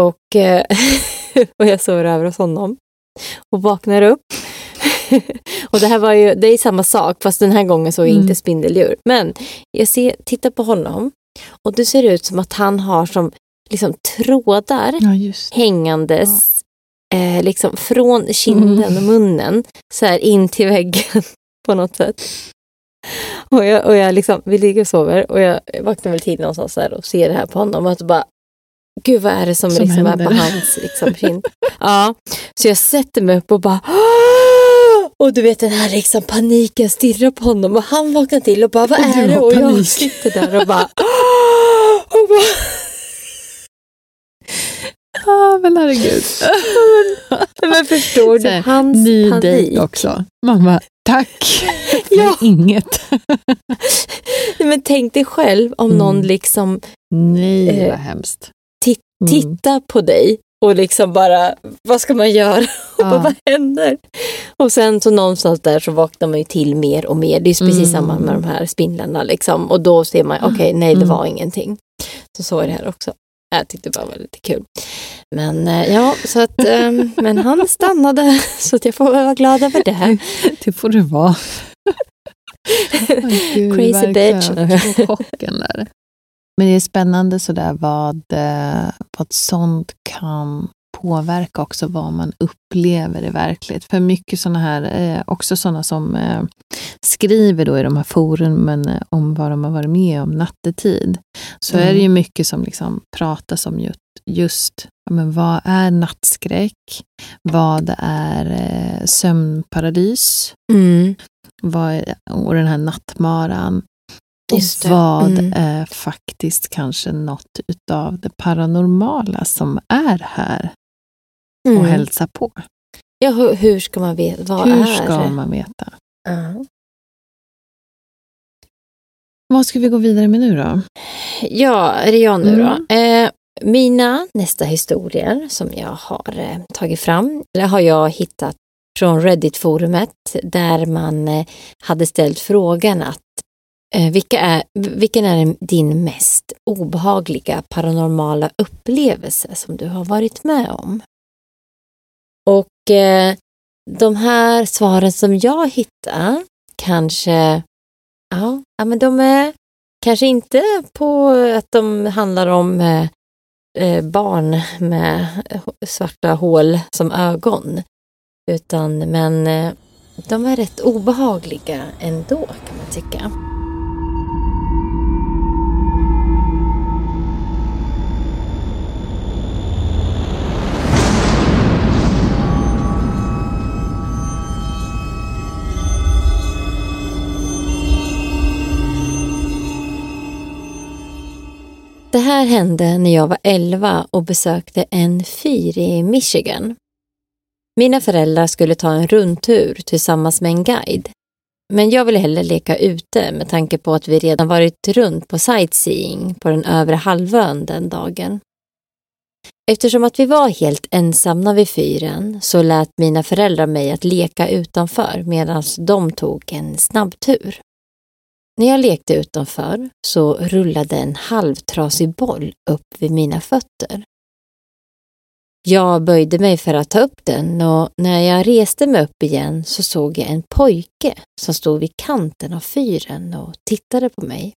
Och, eh, [LAUGHS] och jag sover över hos honom och vaknar upp. [LAUGHS] och det här var ju, det är samma sak fast den här gången så är Mm. inte spindeldjur. Men jag ser, tittar på honom och det ser ut som att han har som liksom trådar Ja, hängandes eh, liksom från kinden Mm. och munnen så här in till väggen [LAUGHS] på något sätt. Och jag, och jag liksom, vi ligger och sover och jag vaknar väl tidigt någonstans där och ser det här på honom och så bara Gud vad är det som, Som liksom är på hans liksom, kind? [LAUGHS] ja, så jag sätter mig upp och bara "Åh!" Och du vet den här liksom paniken stirrar på honom och han vaknar till och bara vad Och är det? Och jag sitter där och bara [LAUGHS] och bara Ja, men herregud. [LAUGHS] Men förstår du hans Ny panik? dejt också. Mamma, tack [LAUGHS] Ja. inget. Nej, Men tänk dig själv om Mm. någon liksom Nej, Eh, vad hemskt. Mm. tittar på dig och liksom bara, vad ska man göra? Och bara, vad händer? Och sen så någonstans där så vaknar man ju till mer och mer. Det är precis Mm. samma med de här spindlarna liksom. Och då ser man, okej, nej det Mm. var ingenting. Så så är det här också. Jag tyckte det bara var lite kul. Men eh, ja, så att, eh, [LAUGHS] men han stannade så att jag får vara glad över det. [LAUGHS] Det får du vara. [LAUGHS] Åh, Gud, Crazy bitch. Chocken där. Men det är spännande sådär vad, eh, vad sånt kan påverka också vad man upplever i verklighet. För mycket sådana här, eh, också sådana som eh, skriver då i de här forumen eh, om vad de har varit med om nattetid. Så Mm. är det ju mycket som liksom pratas om just, just ja, men vad är nattskräck? Vad är eh, sömnparadys? Mm. Vad är, och den här nattmaran. Och vad Mm. är faktiskt kanske något utav det paranormala som är här och Mm. hälsar på. Ja, hur, hur ska man veta? Vad Hur är ska man veta? Ja. Vad ska vi gå vidare med nu då? Ja, är det jag nu Mm. då? Eh, mina nästa historier som jag har eh, tagit fram, har jag hittat från Reddit-forumet där man eh, hade ställt frågan att eh, vilka är, vilken är din mest obehagliga paranormala upplevelse som du har varit med om? Och eh, de här svaren som jag hittar kanske, ja, ja men de är Kanske inte på att de handlar om eh, eh barn med svarta hål som ögon. Utan, men eh, de är rätt obehagliga ändå kan man tycka. Det här hände när jag var 11 och besökte en fyr i Michigan. Mina föräldrar skulle ta en rundtur tillsammans med en guide. Men jag ville hellre leka ute med tanke på att vi redan varit runt på sightseeing på den övre halvön den dagen. Eftersom att vi var helt ensamma vid fyren så lät mina föräldrar mig att leka utanför medan de tog en snabbtur. När jag lekte utanför så rullade en halvtrasig boll upp vid mina fötter. Jag böjde mig för att ta upp den och när jag reste mig upp igen så såg jag en pojke som stod vid kanten av fyren och tittade på mig.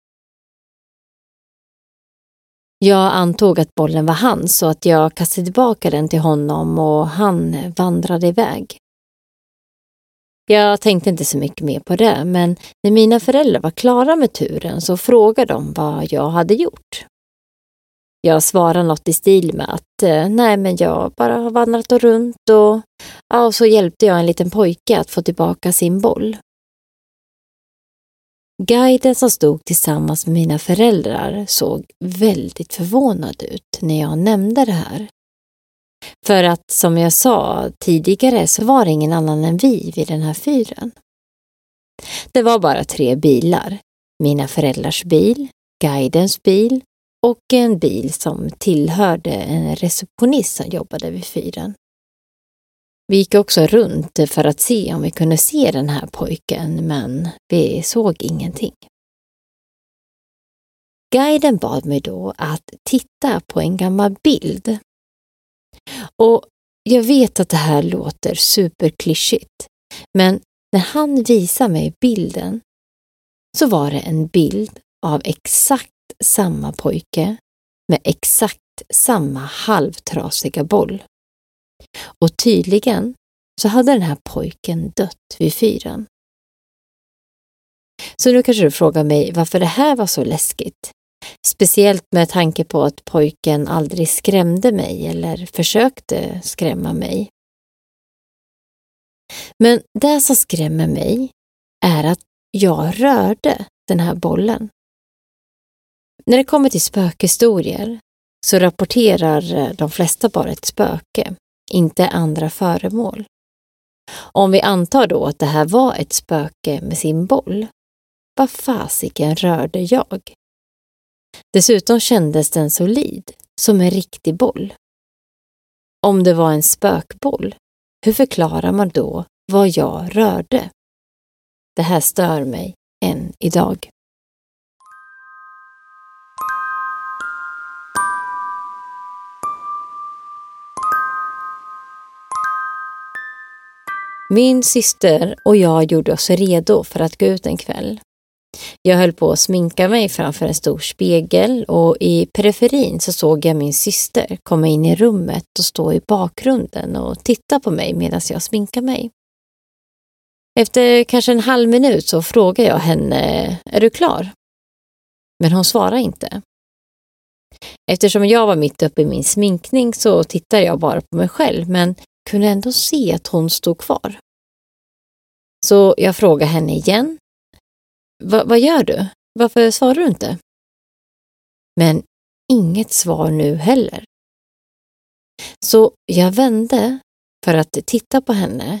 Jag antog att bollen var hans så att jag kastade tillbaka den till honom och han vandrade iväg. Jag tänkte inte så mycket mer på det, men när mina föräldrar var klara med turen så frågade de vad jag hade gjort. Jag svarade något i stil med att eh, nej, men jag bara har vandrat och runt och, ja, och så hjälpte jag en liten pojke att få tillbaka sin boll. Guiden som stod tillsammans med mina föräldrar såg väldigt förvånad ut när jag nämnde det här. För att som jag sa tidigare så var det ingen annan än vi vid den här fyren. Det var bara tre bilar. Mina föräldrars bil, guidens bil och en bil som tillhörde en receptionist som jobbade vid fyren. Vi gick också runt för att se om vi kunde se den här pojken, men vi såg ingenting. Guiden bad mig då att titta på en gammal bild. Och jag vet att det här låter superklyschigt, men när han visade mig bilden så var det en bild av exakt samma pojke med exakt samma halvtrasiga boll. Och tydligen så hade den här pojken dött vid fyren. Så nu kanske du frågar mig varför det här var så läskigt. Speciellt med tanke på att pojken aldrig skrämde mig eller försökte skrämma mig. Men det som skrämmer mig är att jag rörde den här bollen. När det kommer till spökhistorier så rapporterar de flesta bara ett spöke, inte andra föremål. Om vi antar då att det här var ett spöke med sin boll, vad fasiken rörde jag? Dessutom kändes den solid, som en riktig boll. Om det var en spökboll, hur förklarar man då vad jag rörde? Det här stör mig än idag. Min syster och jag gjorde oss redo för att gå ut en kväll. Jag höll på att sminka mig framför en stor spegel och i periferin så såg jag min syster komma in i rummet och stå i bakgrunden och titta på mig medan jag sminkade mig. Efter kanske en halv minut så frågade jag henne, är du klar? Men hon svarade inte. Eftersom jag var mitt uppe i min sminkning så tittade jag bara på mig själv men kunde ändå se att hon stod kvar. Så jag frågade henne igen vad gör du? Varför svarar du inte? Men inget svar nu heller. Så jag vände för att titta på henne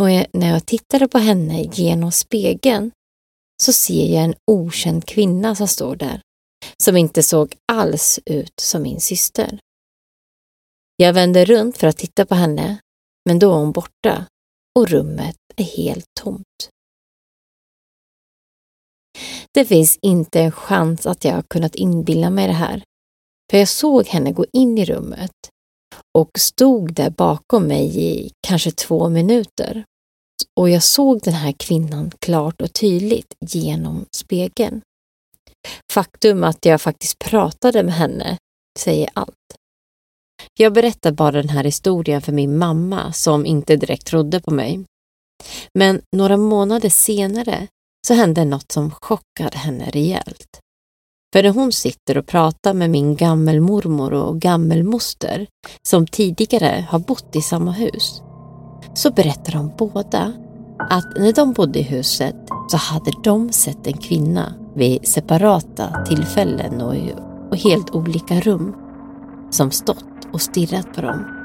och när jag tittade på henne genom spegeln så ser jag en okänd kvinna som står där, som inte såg alls ut som min syster. Jag vände runt för att titta på henne, men då är hon borta och rummet är helt tomt. Det finns inte en chans att jag har kunnat inbilla mig det här, för jag såg henne gå in i rummet och stod där bakom mig i kanske två minuter. Och jag såg den här kvinnan klart och tydligt genom spegeln. Faktum att jag faktiskt pratade med henne säger allt. Jag berättar bara den här historien för min mamma som inte direkt trodde på mig. Men några månader senare så hände något som chockade henne rejält. För när hon sitter och pratar med min gammelmormor och gammelmoster som tidigare har bott i samma hus så berättar de båda att när de bodde i huset så hade de sett en kvinna vid separata tillfällen och i och helt olika rum som stått och stirrat på dem.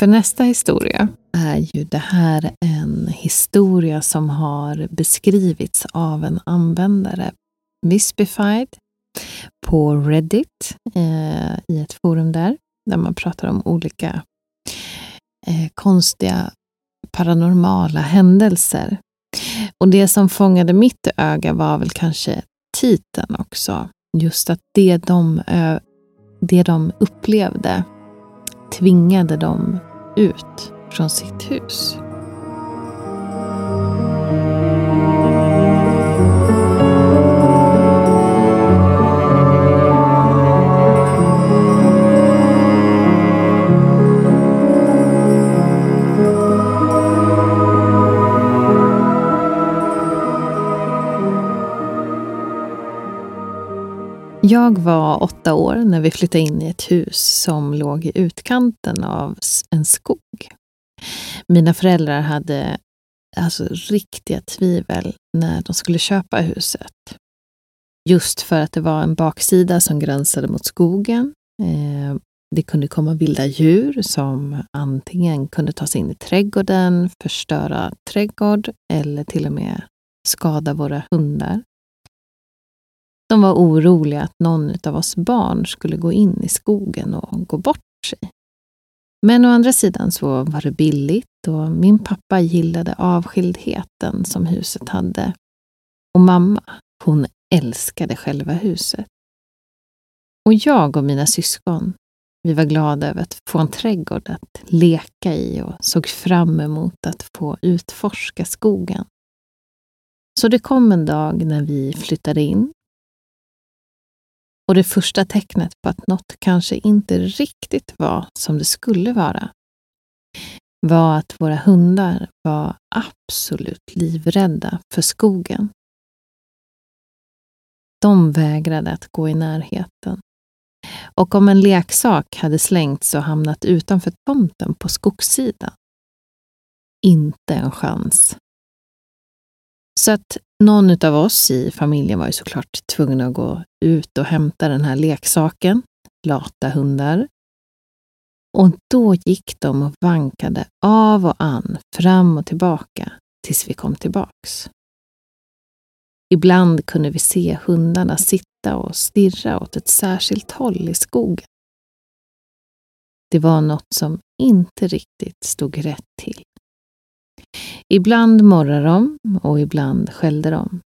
För nästa historia är ju det här en historia som har beskrivits av en användare, Wispified, på Reddit, eh, i ett forum där, där man pratar om olika eh, konstiga paranormala händelser. Och det som fångade mitt öga var väl kanske titeln också. Just att det de, det de upplevde tvingade dem ut från sitt hus. Jag var åtta år när vi flyttade in i ett hus som låg i utkanten av en skog. Mina föräldrar hade alltså riktiga tvivel när de skulle köpa huset. Just för att det var en baksida som gränsade mot skogen. Eh, det kunde komma vilda djur som antingen kunde ta sig in i trädgården, förstöra trädgård eller till och med skada våra hundar. De var oroliga att någon av oss barn skulle gå in i skogen och gå bort sig. Men å andra sidan så var det billigt och min pappa gillade avskildheten som huset hade. Och mamma, hon älskade själva huset. Och jag och mina syskon, vi var glada över att få en trädgård att leka i och såg fram emot att få utforska skogen. Så det kom en dag när vi flyttade in och det första tecknet på att något kanske inte riktigt var som det skulle vara var att våra hundar var absolut livrädda för skogen. De vägrade att gå i närheten. Och om en leksak hade slängts och hamnat utanför tomten på skogssidan, inte en chans. Så att någon av oss i familjen var ju såklart tvungen att gå ut och hämta den här leksaken, lata hundar. Och då gick de och vankade av och an, fram och tillbaka, tills vi kom tillbaks. Ibland kunde vi se hundarna sitta och stirra åt ett särskilt håll i skogen. Det var något som inte riktigt stod rätt till. Ibland morrade de och ibland skällde de.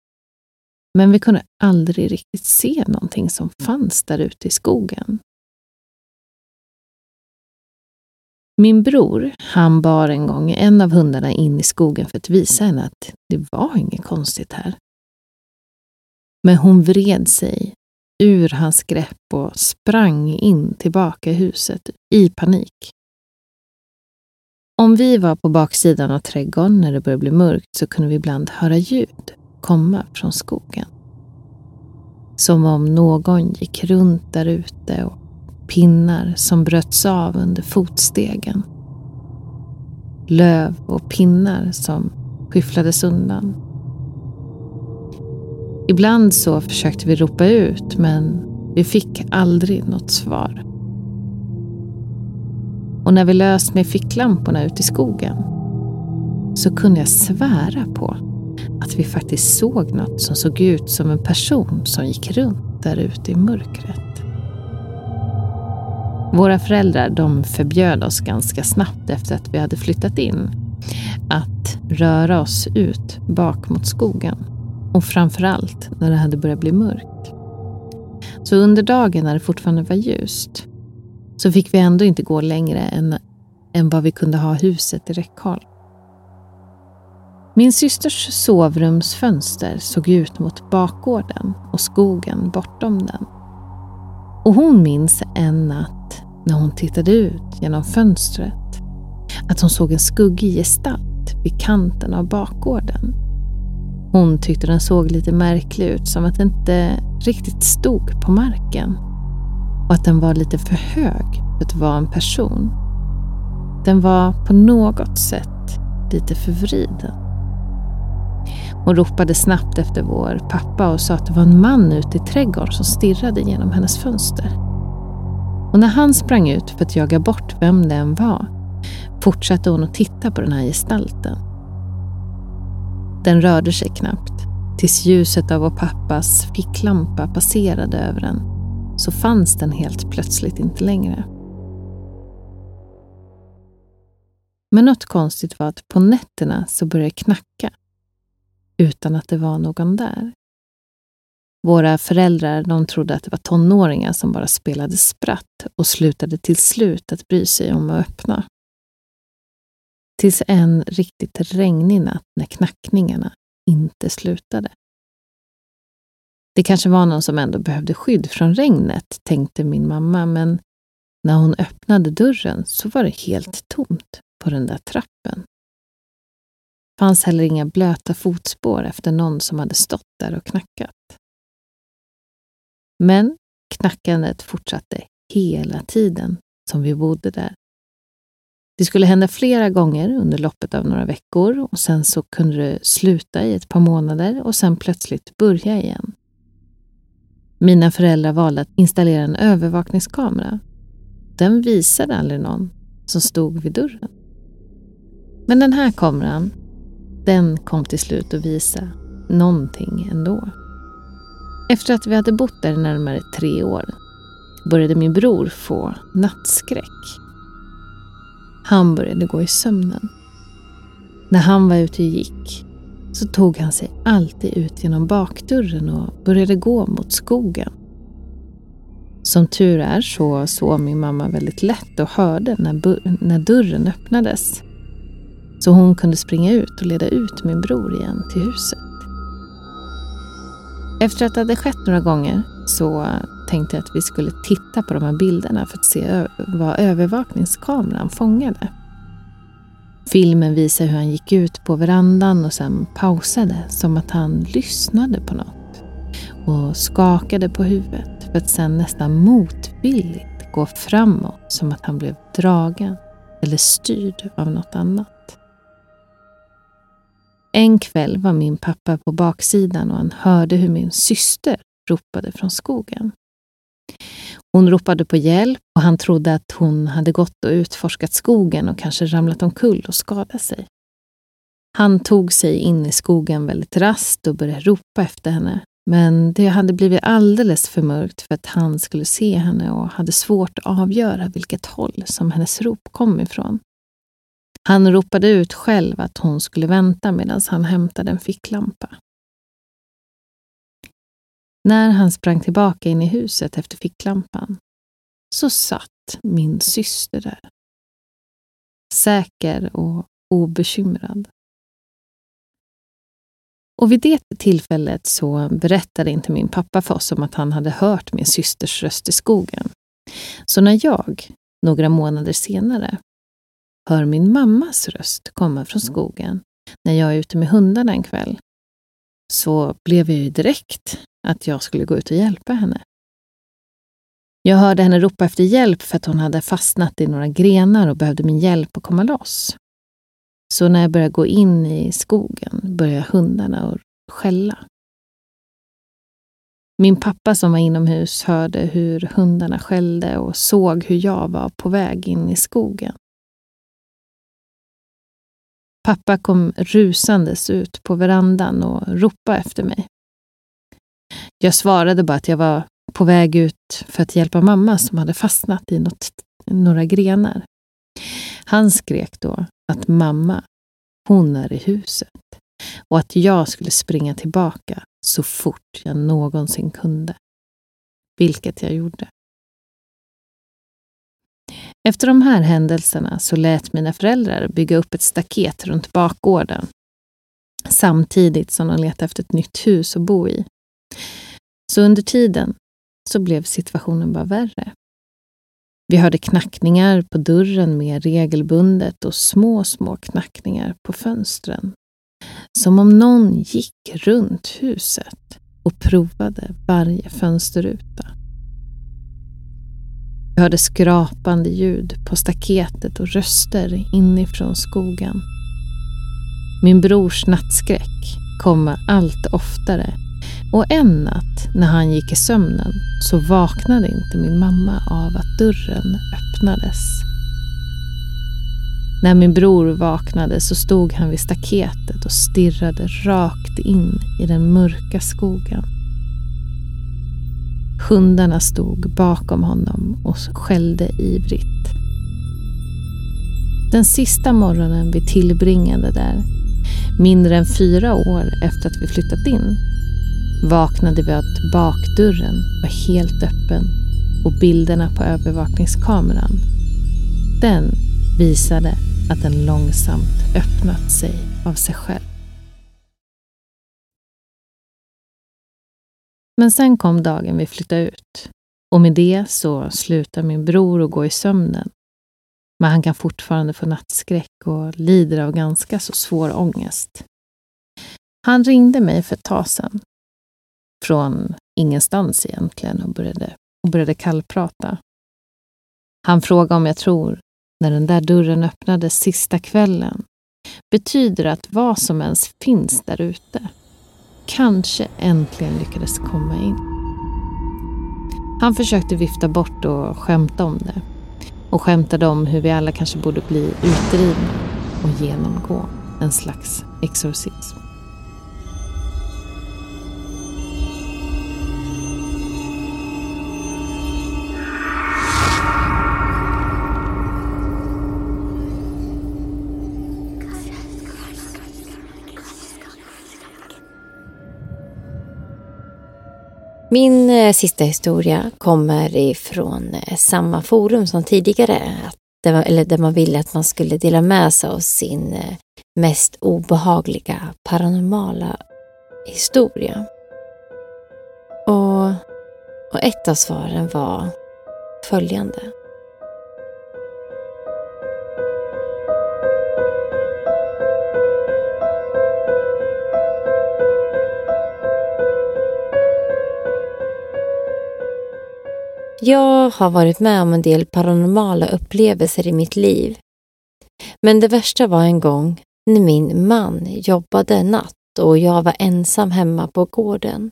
Men vi kunde aldrig riktigt se någonting som fanns där ute i skogen. Min bror, han bar en gång en av hundarna in i skogen för att visa henne att det var inget konstigt här. Men hon vred sig ur hans grepp och sprang in tillbaka i huset i panik. Om vi var på baksidan av trädgården när det började bli mörkt så kunde vi ibland höra ljud komma från skogen. Som om någon gick runt där ute och pinnar som bröts av under fotstegen. Löv och pinnar som skyfflades undan. Ibland så försökte vi ropa ut men vi fick aldrig något svar. Och när vi löst med ficklamporna ute i skogen så kunde jag svära på att vi faktiskt såg något som såg ut som en person som gick runt där ute i mörkret. Våra föräldrar de förbjöd oss ganska snabbt efter att vi hade flyttat in att röra oss ut bak mot skogen. Och framförallt när det hade börjat bli mörkt. Så under dagen när det fortfarande var ljust så fick vi ändå inte gå längre än, än vad vi kunde ha huset i räckhåll. Min systers sovrumsfönster såg ut mot bakgården och skogen bortom den. Och hon minns en natt när hon tittade ut genom fönstret att hon såg en skuggig gestalt vid kanten av bakgården. Hon tyckte den såg lite märklig ut, som att den inte riktigt stod på marken och att den var lite för hög för att vara en person. Den var på något sätt lite förvriden. Hon ropade snabbt efter vår pappa och sa att det var en man ute i trädgården som stirrade genom hennes fönster. Och när han sprang ut för att jaga bort vem det än var fortsatte hon att titta på den här gestalten. Den rörde sig knappt tills ljuset av vår pappas ficklampa passerade över den så fanns den helt plötsligt inte längre. Men något konstigt var att på nätterna så började det knacka utan att det var någon där. Våra föräldrar de trodde att det var tonåringar som bara spelade spratt och slutade till slut att bry sig om att öppna. Tills en riktigt regnig natt när knackningarna inte slutade. Det kanske var någon som ändå behövde skydd från regnet, tänkte min mamma, men när hon öppnade dörren så var det helt tomt på den där trappen Det fanns heller inga blöta fotspår efter någon som hade stått där och knackat. Men knackandet fortsatte hela tiden som vi bodde där. Det skulle hända flera gånger under loppet av några veckor och sen så kunde det sluta i ett par månader och sen plötsligt börja igen. Mina föräldrar valde att installera en övervakningskamera. Den visade aldrig någon som stod vid dörren. Men den här kameran den kom till slut att visa någonting ändå. Efter att vi hade bott där i närmare tre år började min bror få nattskräck. Han började gå i sömnen. När han var ute och gick så tog han sig alltid ut genom bakdörren och började gå mot skogen. Som tur är så sov min mamma väldigt lätt och hörde när, när dörren öppnades. Så hon kunde springa ut och leda ut min bror igen till huset. Efter att det hade skett några gånger så tänkte jag att vi skulle titta på de här bilderna för att se vad övervakningskameran fångade. Filmen visar hur han gick ut på verandan och sen pausade som att han lyssnade på något och skakade på huvudet för att sen nästan motvilligt gå framåt som att han blev dragen eller styrd av något annat. En kväll var min pappa på baksidan och han hörde hur min syster ropade från skogen. Hon ropade på hjälp och han trodde att hon hade gått och utforskat skogen och kanske ramlat omkull och skadat sig. Han tog sig in i skogen väldigt rast och började ropa efter henne. Men det hade blivit alldeles för mörkt för att han skulle se henne och hade svårt att avgöra vilket håll som hennes rop kom ifrån. Han ropade ut själv att hon skulle vänta medan han hämtade en ficklampa. När han sprang tillbaka in i huset efter ficklampan så satt min syster där. Säker och obekymrad. Och vid det tillfället så berättade inte min pappa för oss om att han hade hört min systers röst i skogen. Så när jag, några månader senare, hör min mammas röst komma från skogen när jag är ute med hundarna en kväll, så blev jag ju direkt att jag skulle gå ut och hjälpa henne. Jag hörde henne ropa efter hjälp för att hon hade fastnat i några grenar och behövde min hjälp att komma loss. Så när jag började gå in i skogen började hundarna att skälla. Min pappa som var inomhus hörde hur hundarna skällde och såg hur jag var på väg in i skogen. Pappa kom rusandes ut på verandan och ropade efter mig. Jag svarade bara att jag var på väg ut för att hjälpa mamma som hade fastnat i något, några grenar. Han skrek då att mamma, hon är i huset och att jag skulle springa tillbaka så fort jag någonsin kunde. Vilket jag gjorde. Efter de här händelserna så lät mina föräldrar bygga upp ett staket runt bakgården samtidigt som de letade efter ett nytt hus att bo i. Så under tiden så blev situationen bara värre. Vi hörde knackningar på dörren mer regelbundet och små, små knackningar på fönstren. Som om någon gick runt huset och provade varje fönsterruta. Vi hörde skrapande ljud på staketet och röster inifrån skogen. Min brors nattskräck kom allt oftare och en natt när han gick i sömnen så vaknade inte min mamma av att dörren öppnades. När min bror vaknade så stod han vid staketet och stirrade rakt in i den mörka skogen. Hundarna stod bakom honom och skällde ivrigt. Den sista morgonen vi tillbringade där, mindre än fyra år efter att vi flyttat in, vaknade vi att bakdörren var helt öppen och bilderna på övervakningskameran, den visade att den långsamt öppnat sig av sig själv. Men sen kom dagen vi flyttade ut och med det så slutar min bror att gå i sömnen. Men han kan fortfarande få nattskräck och lider av ganska så svår ångest. Han ringde mig för ett tag sedan från ingenstans egentligen och började, och började kallprata. Han frågade om jag tror, när den där dörren öppnades sista kvällen, betyder att vad som ens finns där ute kanske äntligen lyckades komma in. Han försökte vifta bort och skämta om det och skämtade om hur vi alla kanske borde bli utdrivna och genomgå en slags exorcism. Min eh, sista historia kommer ifrån eh, samma forum som tidigare. Att det var, eller där man ville att man skulle dela med sig av sin eh, mest obehagliga paranormala historia. Och, och ett av svaren var följande. Jag har varit med om en del paranormala upplevelser i mitt liv. Men det värsta var en gång när min man jobbade natt och jag var ensam hemma på gården.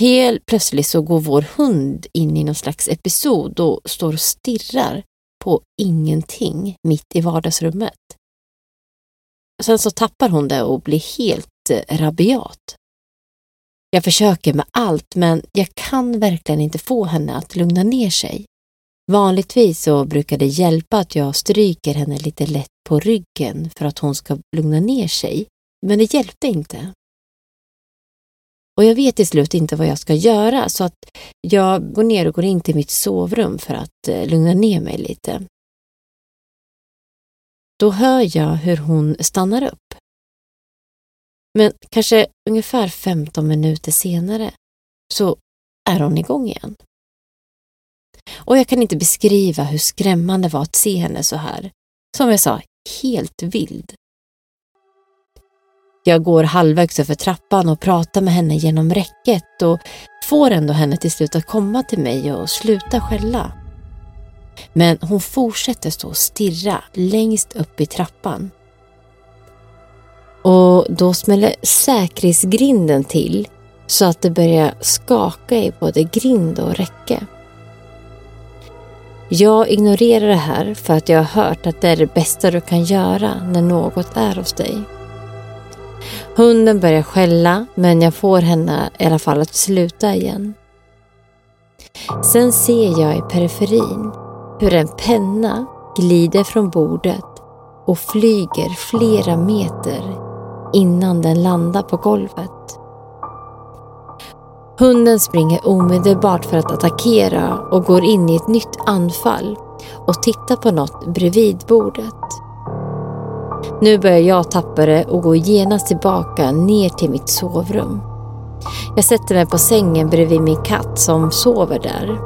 Helt plötsligt så går vår hund in i någon slags episod och står och stirrar på ingenting mitt i vardagsrummet. Sen så tappar hon det och blir helt eh, rabiat. Jag försöker med allt men jag kan verkligen inte få henne att lugna ner sig. Vanligtvis så brukar det hjälpa att jag stryker henne lite lätt på ryggen för att hon ska lugna ner sig. Men det hjälpte inte. Och jag vet till slut inte vad jag ska göra så att jag går ner och går in till mitt sovrum för att eh, lugna ner mig lite. Då hör jag hur hon stannar upp. Men kanske ungefär 15 minuter senare så är hon igång igen. Och jag kan inte beskriva hur skrämmande det var att se henne så här. Som jag sa, helt vild. Jag går halvvägs över trappan och pratar med henne genom räcket och får ändå henne till slut att komma till mig och sluta skälla. Men hon fortsätter stå och stirra längst upp i trappan. Och då smäller säkerhetsgrinden till så att det börjar skaka i både grind och räcke. Jag ignorerar det här för att jag har hört att det är det bästa du kan göra när något är hos dig. Hunden börjar skälla men jag får henne i alla fall att sluta igen. Sen ser jag i periferin hur en penna glider från bordet och flyger flera meter innan den landar på golvet. Hunden springer omedelbart för att attackera och går in i ett nytt anfall och tittar på något bredvid bordet. Nu börjar jag tappa det och går genast tillbaka ner till mitt sovrum. Jag sätter mig på sängen bredvid min katt som sover där.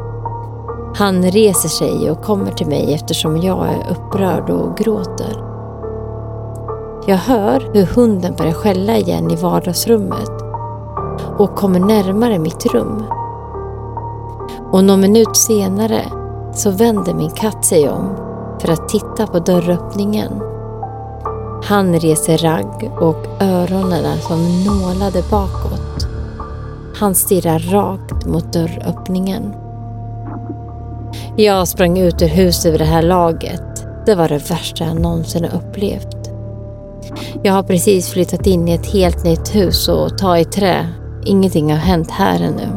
Han reser sig och kommer till mig eftersom jag är upprörd och gråter. Jag hör hur hunden börjar skälla igen i vardagsrummet och kommer närmare mitt rum. Och någon minut senare så vänder min katt sig om för att titta på dörröppningen. Han reser ragg och öronen är som nålade bakåt. Han stirrar rakt mot dörröppningen. Jag sprang ut ur huset vid det här laget. Det var det värsta jag någonsin har upplevt. Jag har precis flyttat in i ett helt nytt hus och ta i trä. Ingenting har hänt här ännu.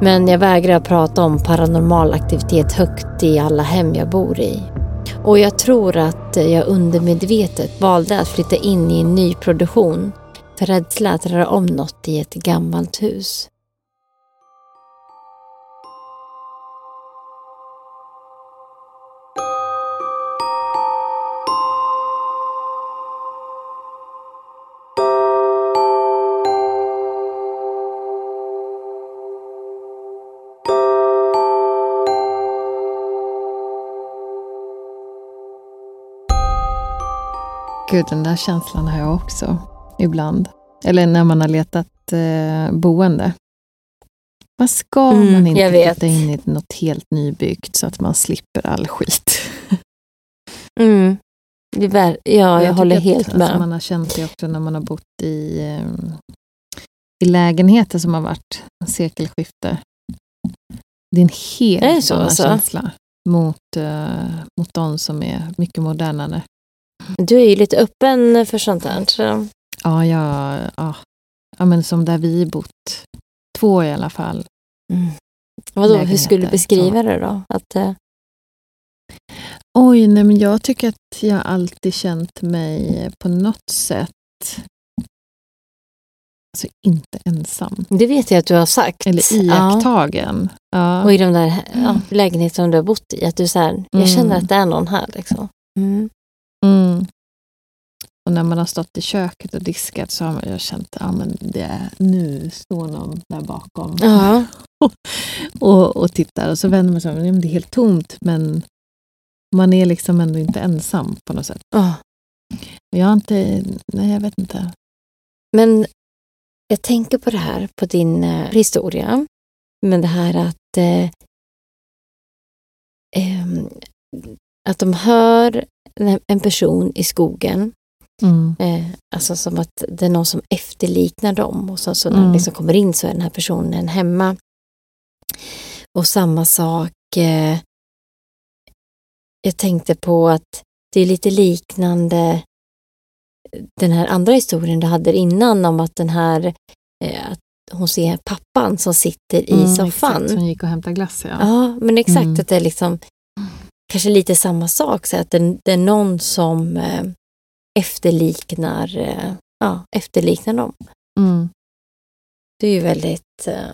Men jag vägrar prata om paranormal aktivitet högt i alla hem jag bor i. Och jag tror att jag undermedvetet valde att flytta in i en ny produktion för rädsla att röra om något i ett gammalt hus. Gud, den där känslan har jag också ibland. Eller när man har letat eh, boende. Vad ska Mm, man inte jag flytta in i något helt nybyggt så att man slipper all skit? [LAUGHS] Mm. Det ja, jag, tycker håller att, helt med. Alltså, man har känt det också när man har bott i, eh, i lägenheter som har varit sekelskifte. Det är en helt Är annan alltså? känsla mot, eh, mot de som är mycket modernare. Du är ju lite öppen för sånt här. Så. Ja, ja, ja. ja men som där vi bott. Två i alla fall. Mm. Vadå, hur skulle du beskriva det då? Att, eh, Oj, nej men jag tycker att jag alltid känt mig på något sätt alltså inte ensam. det vet jag att du har sagt. Eller Ja. iakttagen. Ja. Och i de där ja, lägenheterna du har bott i, att du så här, jag Mm. känner att det är någon här. Liksom. Mm. Mm. Och när man har stått i köket och diskat så har man jag känt att ja, men det är, nu står någon där bakom Ja. [LAUGHS] och, och tittar. Och så vänder man sig om. Men Det är helt tomt men man är liksom ändå inte ensam på något sätt. Och Jag har inte, nej jag vet inte. Men jag tänker på det här, på din eh, historia. Men det här att, eh, ehm, att de hör en- person i skogen Mm. Eh, alltså som att det är någon som efterliknar dem och så, så när de Mm. liksom kommer in så är den här personen hemma. Och samma sak, eh, jag tänkte på att det är lite liknande den här andra historien du hade innan om att den här, eh, att hon ser pappan som sitter i Mm, soffan. Exakt, som gick och hämtade glass ja. Ja, men exakt Mm. att det är liksom kanske lite samma sak, så att det, det är någon som eh, efterliknar, eh, ja, efterliknar dem. Mm. Det är ju väldigt, eh,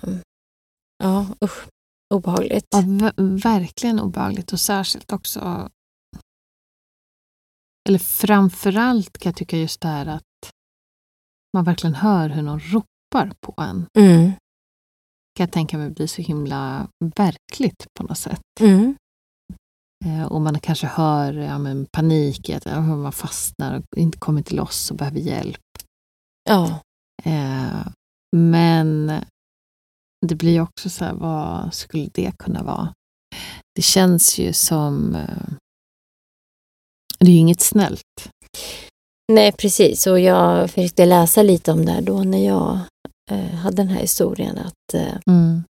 ja usch, obehagligt. Ja, ver- verkligen obehagligt och särskilt också eller framförallt kan jag tycka just det här att man verkligen hör hur någon ropar på en. Mm. Kan jag tänka mig blir så himla verkligt på något sätt. Mm. Eh, och man kanske hör ja, men panik att man fastnar och inte kommer till loss och behöver hjälp. Ja, Eh, men det blir också så här, vad skulle det kunna vara? Det känns ju som... Eh, det är ju inget snällt. nej precis. Och jag försökte läsa lite om det här då när jag hade den här historien. Att, eh,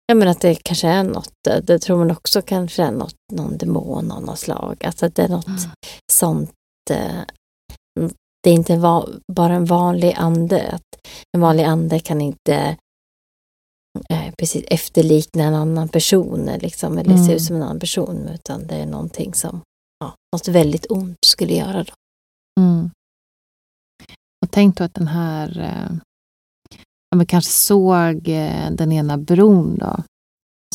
ja, men att det kanske är något, eh, det tror man också kanske är något, någon demon av något slag. Alltså att det är något Mm. sånt. Eh, det är inte va- bara en vanlig ande. Att en vanlig ande kan inte eh, precis efterlikna en annan person liksom, eller se Mm. ut som en annan person. Utan det är någonting som, ja, något väldigt ont skulle göra. Då. Mm. Och tänk då att den här eh, ja, men kanske såg eh, den ena bron då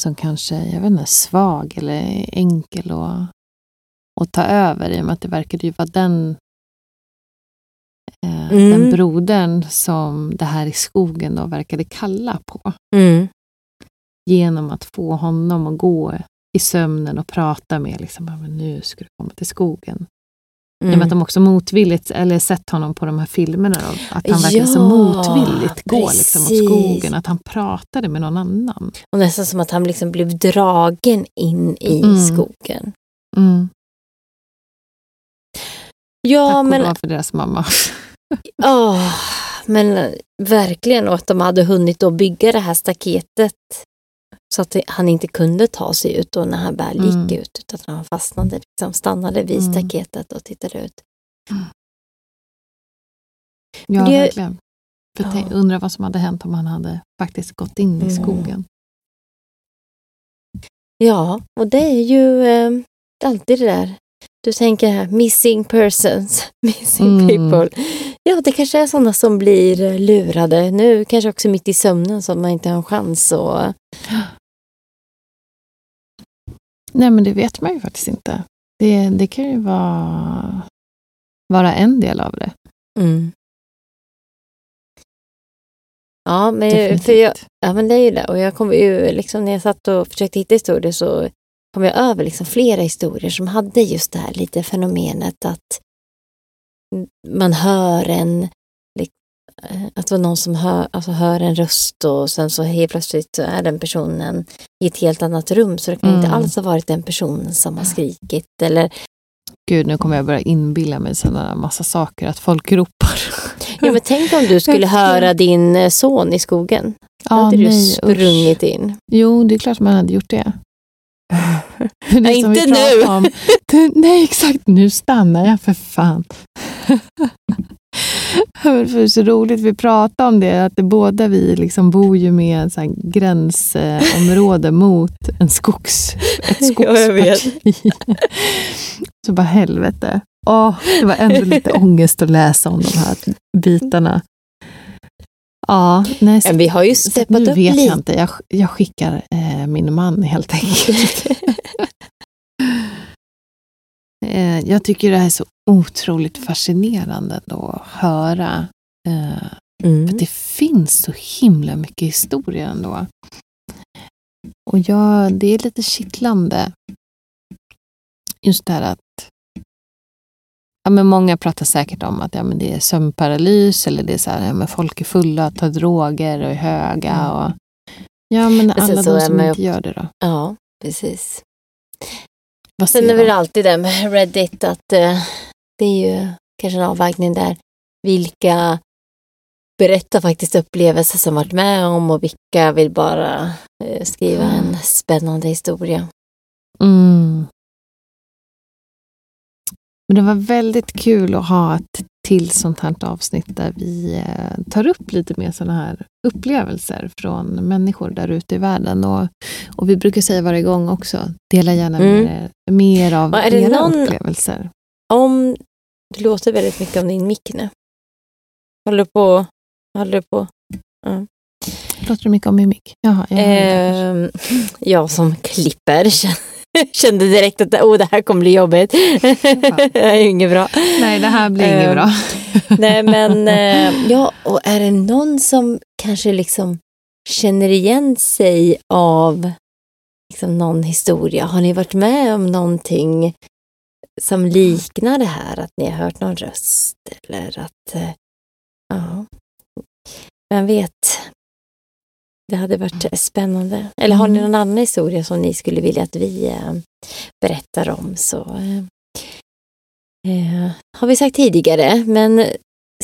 som kanske, jag vet inte, svag eller enkel att, att ta över i och med att det verkade ju vara den eh, Mm. den brodern som det här i skogen då verkade kalla på. Genom att få honom att gå i sömnen och prata med liksom, "Ja, men nu ska du komma till skogen. I och med Mm. att de också motvilligt, eller sett honom på de här filmerna, då, att han verkligen så Ja, motvilligt går liksom precis. skogen, att han pratade med någon annan. Och nästan som att han liksom blev dragen in i Mm. skogen. Mm. Ja, Tack men, lov för deras mamma. [LAUGHS] åh, men verkligen. Och att de hade hunnit att bygga det här staketet så att han inte kunde ta sig ut då när han väl gick Mm. ut. Utan att han fastnade, liksom stannade vid Mm. staketet och tittade ut. Ja, Det- verkligen. För Ja. undra vad som hade hänt om han hade faktiskt gått in i Mm. skogen. Ja, och det är ju eh, alltid det där. Du tänker här, missing persons, [LAUGHS] missing Mm. people. Ja, det kanske är sådana som blir lurade nu, kanske också mitt i sömnen så att man inte har en chans att... Nej, men det vet man ju faktiskt inte. Det, det kan ju vara, vara en del av det. Mm. Ja, men, Definitivt. för jag, ja, men det är ju det. Och jag kom ju, liksom, när jag satt och försökte hitta historier så kom jag över liksom flera historier som hade just det här lite fenomenet att man hör en, att det var någon som hör, alltså hör en röst och sen så helt plötsligt så är den personen i ett helt annat rum så det kan inte Mm. alls ha varit den personen som har skrikit eller Gud, nu kommer jag börja inbilla mig sådana massa saker, att folk ropar. ja, men tänk om du [LAUGHS] skulle höra din eh, son i skogen. Då hade du nej, usch. sprungit in. Jo, det är klart man hade gjort det. [LAUGHS] det Nej, inte nu. Om. Du, nej, exakt. Nu stannar jag för fan. [LAUGHS] [LAUGHS] För så roligt, vi pratade om det, att det båda vi liksom bor ju med här gränsområde [LAUGHS] mot en skogs, ett [LAUGHS] Ja, skogsparti. så bara helvete. Åh, det var ändå lite ångest att läsa om de här bitarna. Ja, nej, så Men vi har ju så steppat upp vet lite. jag inte. Jag, jag skickar eh, min man helt enkelt. Eh, jag tycker det här är så otroligt fascinerande då att höra. Eh, Mm. för det finns så himla mycket historia ändå. Och jag, det är lite kittlande. Just det här att Ja, men många pratar säkert om att ja, men det är sömnparalys eller det är så här, ja, men folk är fulla, tar droger och är höga. Och, ja, men sen alla de som inte gör det då? Ja, precis. Vad Sen är väl alltid det med Reddit att eh, det är ju kanske en avvägning där. vilka berättar faktiskt upplevelser som varit med om och vilka vill bara eh, skriva en spännande historia. Mm. Men det var väldigt kul att ha ett till sånt här avsnitt där vi eh, tar upp lite mer sådana här upplevelser från människor där ute i världen. Och, och vi brukar säga varje gång också, dela gärna Mm. mer, mer av Och är era någon- upplevelser. Om det låter väldigt mycket om din mick nu. Håller du på? Håller på? Pratar du mycket om mimik? Jaha, jag. Ehm, [LAUGHS] jag som klipper [LAUGHS] kände direkt att oh, det här kommer bli jobbigt. [LAUGHS] det är inget bra. Nej, det här blir inget ehm, bra. [LAUGHS] Nej men eh, ja, och är det någon som kanske liksom känner igen sig av liksom någon historia? Har ni varit med om någonting som liknar det här? Att ni har hört någon röst eller att, eh, ja, vem vet. Det hade varit spännande. Eller har ni Mm. någon annan historia som ni skulle vilja att vi eh, berättar om så eh, eh, har vi sagt tidigare, men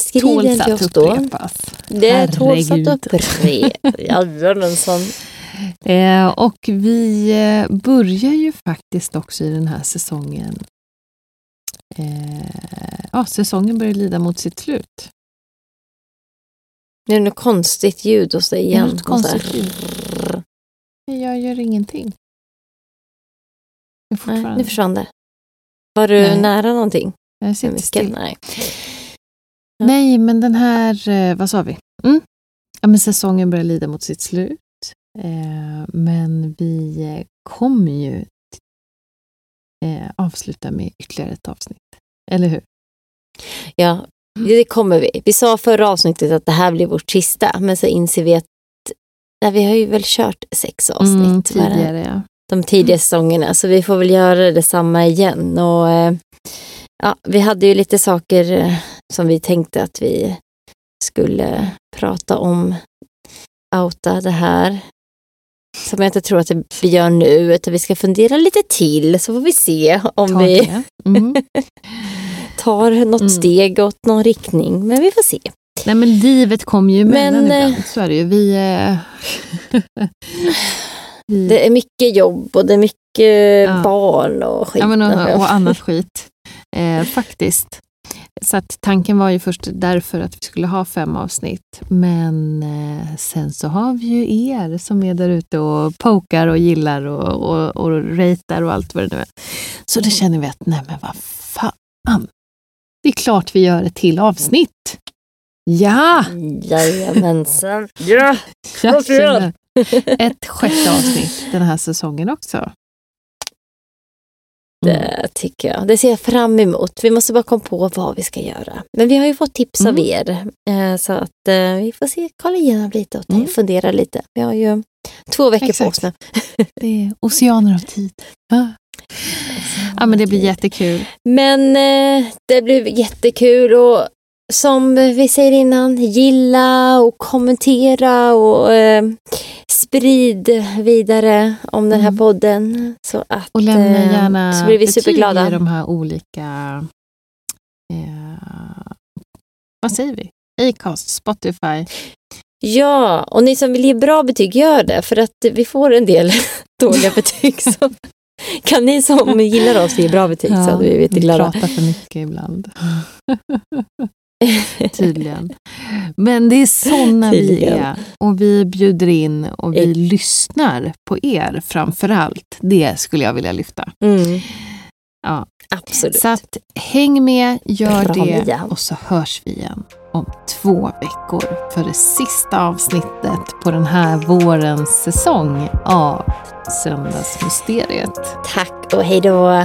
skriv den till oss då. upprepas. Det tåls att upprepas. [LAUGHS] Eh, och vi eh, börjar ju faktiskt också i den här säsongen. Eh, ja, säsongen börjar lida mot sitt slut. Nu är det något konstigt ljud hos dig igen. något konstigt ljud? Jag gör ingenting. Nej, nu försvann det. Var du Nej. nära någonting? jag sitter still. Nej. Ja. Nej, men den här, eh, vad sa vi? Mm. Ja, men säsongen börjar lida mot sitt slut. Eh, men vi eh, kommer ju avsluta med ytterligare ett avsnitt. Eller hur? Ja, det kommer vi. Vi sa förra avsnittet att det här blir vårt sista, men så inser vi att nej, vi har ju väl kört sex avsnitt. Mm, det här. tidigare, ja. de tidiga säsongerna, så vi får väl göra detsamma igen. Och, eh, ja, vi hade ju lite saker eh, som vi tänkte att vi skulle prata om, outa det här. Som jag inte tror att vi gör nu, utan vi ska fundera lite till så får vi se om Ta vi. Mm. [LAUGHS] tar något Mm. steg åt någon riktning. Men vi får se. Nej, men livet kommer ju emellan Men, eh, ibland. Så är det ju. Vi, eh, [LAUGHS] vi, Det är mycket jobb och det är mycket Ja. barn och skit. ja, men, och, och annat skit. Eh, faktiskt. Så att tanken var ju först därför att vi skulle ha fem avsnitt. Men eh, sen så har vi ju er som är där ute och pokar och gillar och, och, och ratear och allt vad det nu är. Så då känner vi att nej men vad fan. Det är klart vi gör ett till avsnitt. Ja! Jajamensan. [LAUGHS] Ja, känner ett sjätte avsnitt den här säsongen också. Det tycker jag. Det ser jag fram emot. Vi måste bara komma på vad vi ska göra. Men vi har ju fått tips av Mm. er. eh, Så att eh, vi får se, kolla igenom lite och Mm. fundera lite. Vi har ju två veckor på oss Exakt. nu. [LAUGHS] Det är oceaner av tid. Ja. Men det blir jättekul. Men eh, det blir jättekul och som vi säger innan, gilla och kommentera och eh, sprid vidare om den här Mm. podden. Så att, Och lämna eh, gärna så blir vi superglada. i de här olika... Eh, vad säger vi? Acast, Spotify. Ja, och ni som vill ge bra betyg, gör det. För att vi får en del [LAUGHS] dåliga betyg. Så kan ni som [LAUGHS] gillar oss ge bra betyg så hade vi blivit vi glada. pratar för mycket ibland. [LAUGHS] Tydligen. Men det är såna vi är. Och vi bjuder in och vi Ex- lyssnar på er framför allt. Det skulle jag vilja lyfta. Mm, Ja. absolut. Så att häng med, gör Bra, det Mia. och så hörs vi igen om två veckor för det sista avsnittet på den här vårens säsong av Söndagsmysteriet. Tack och hej då.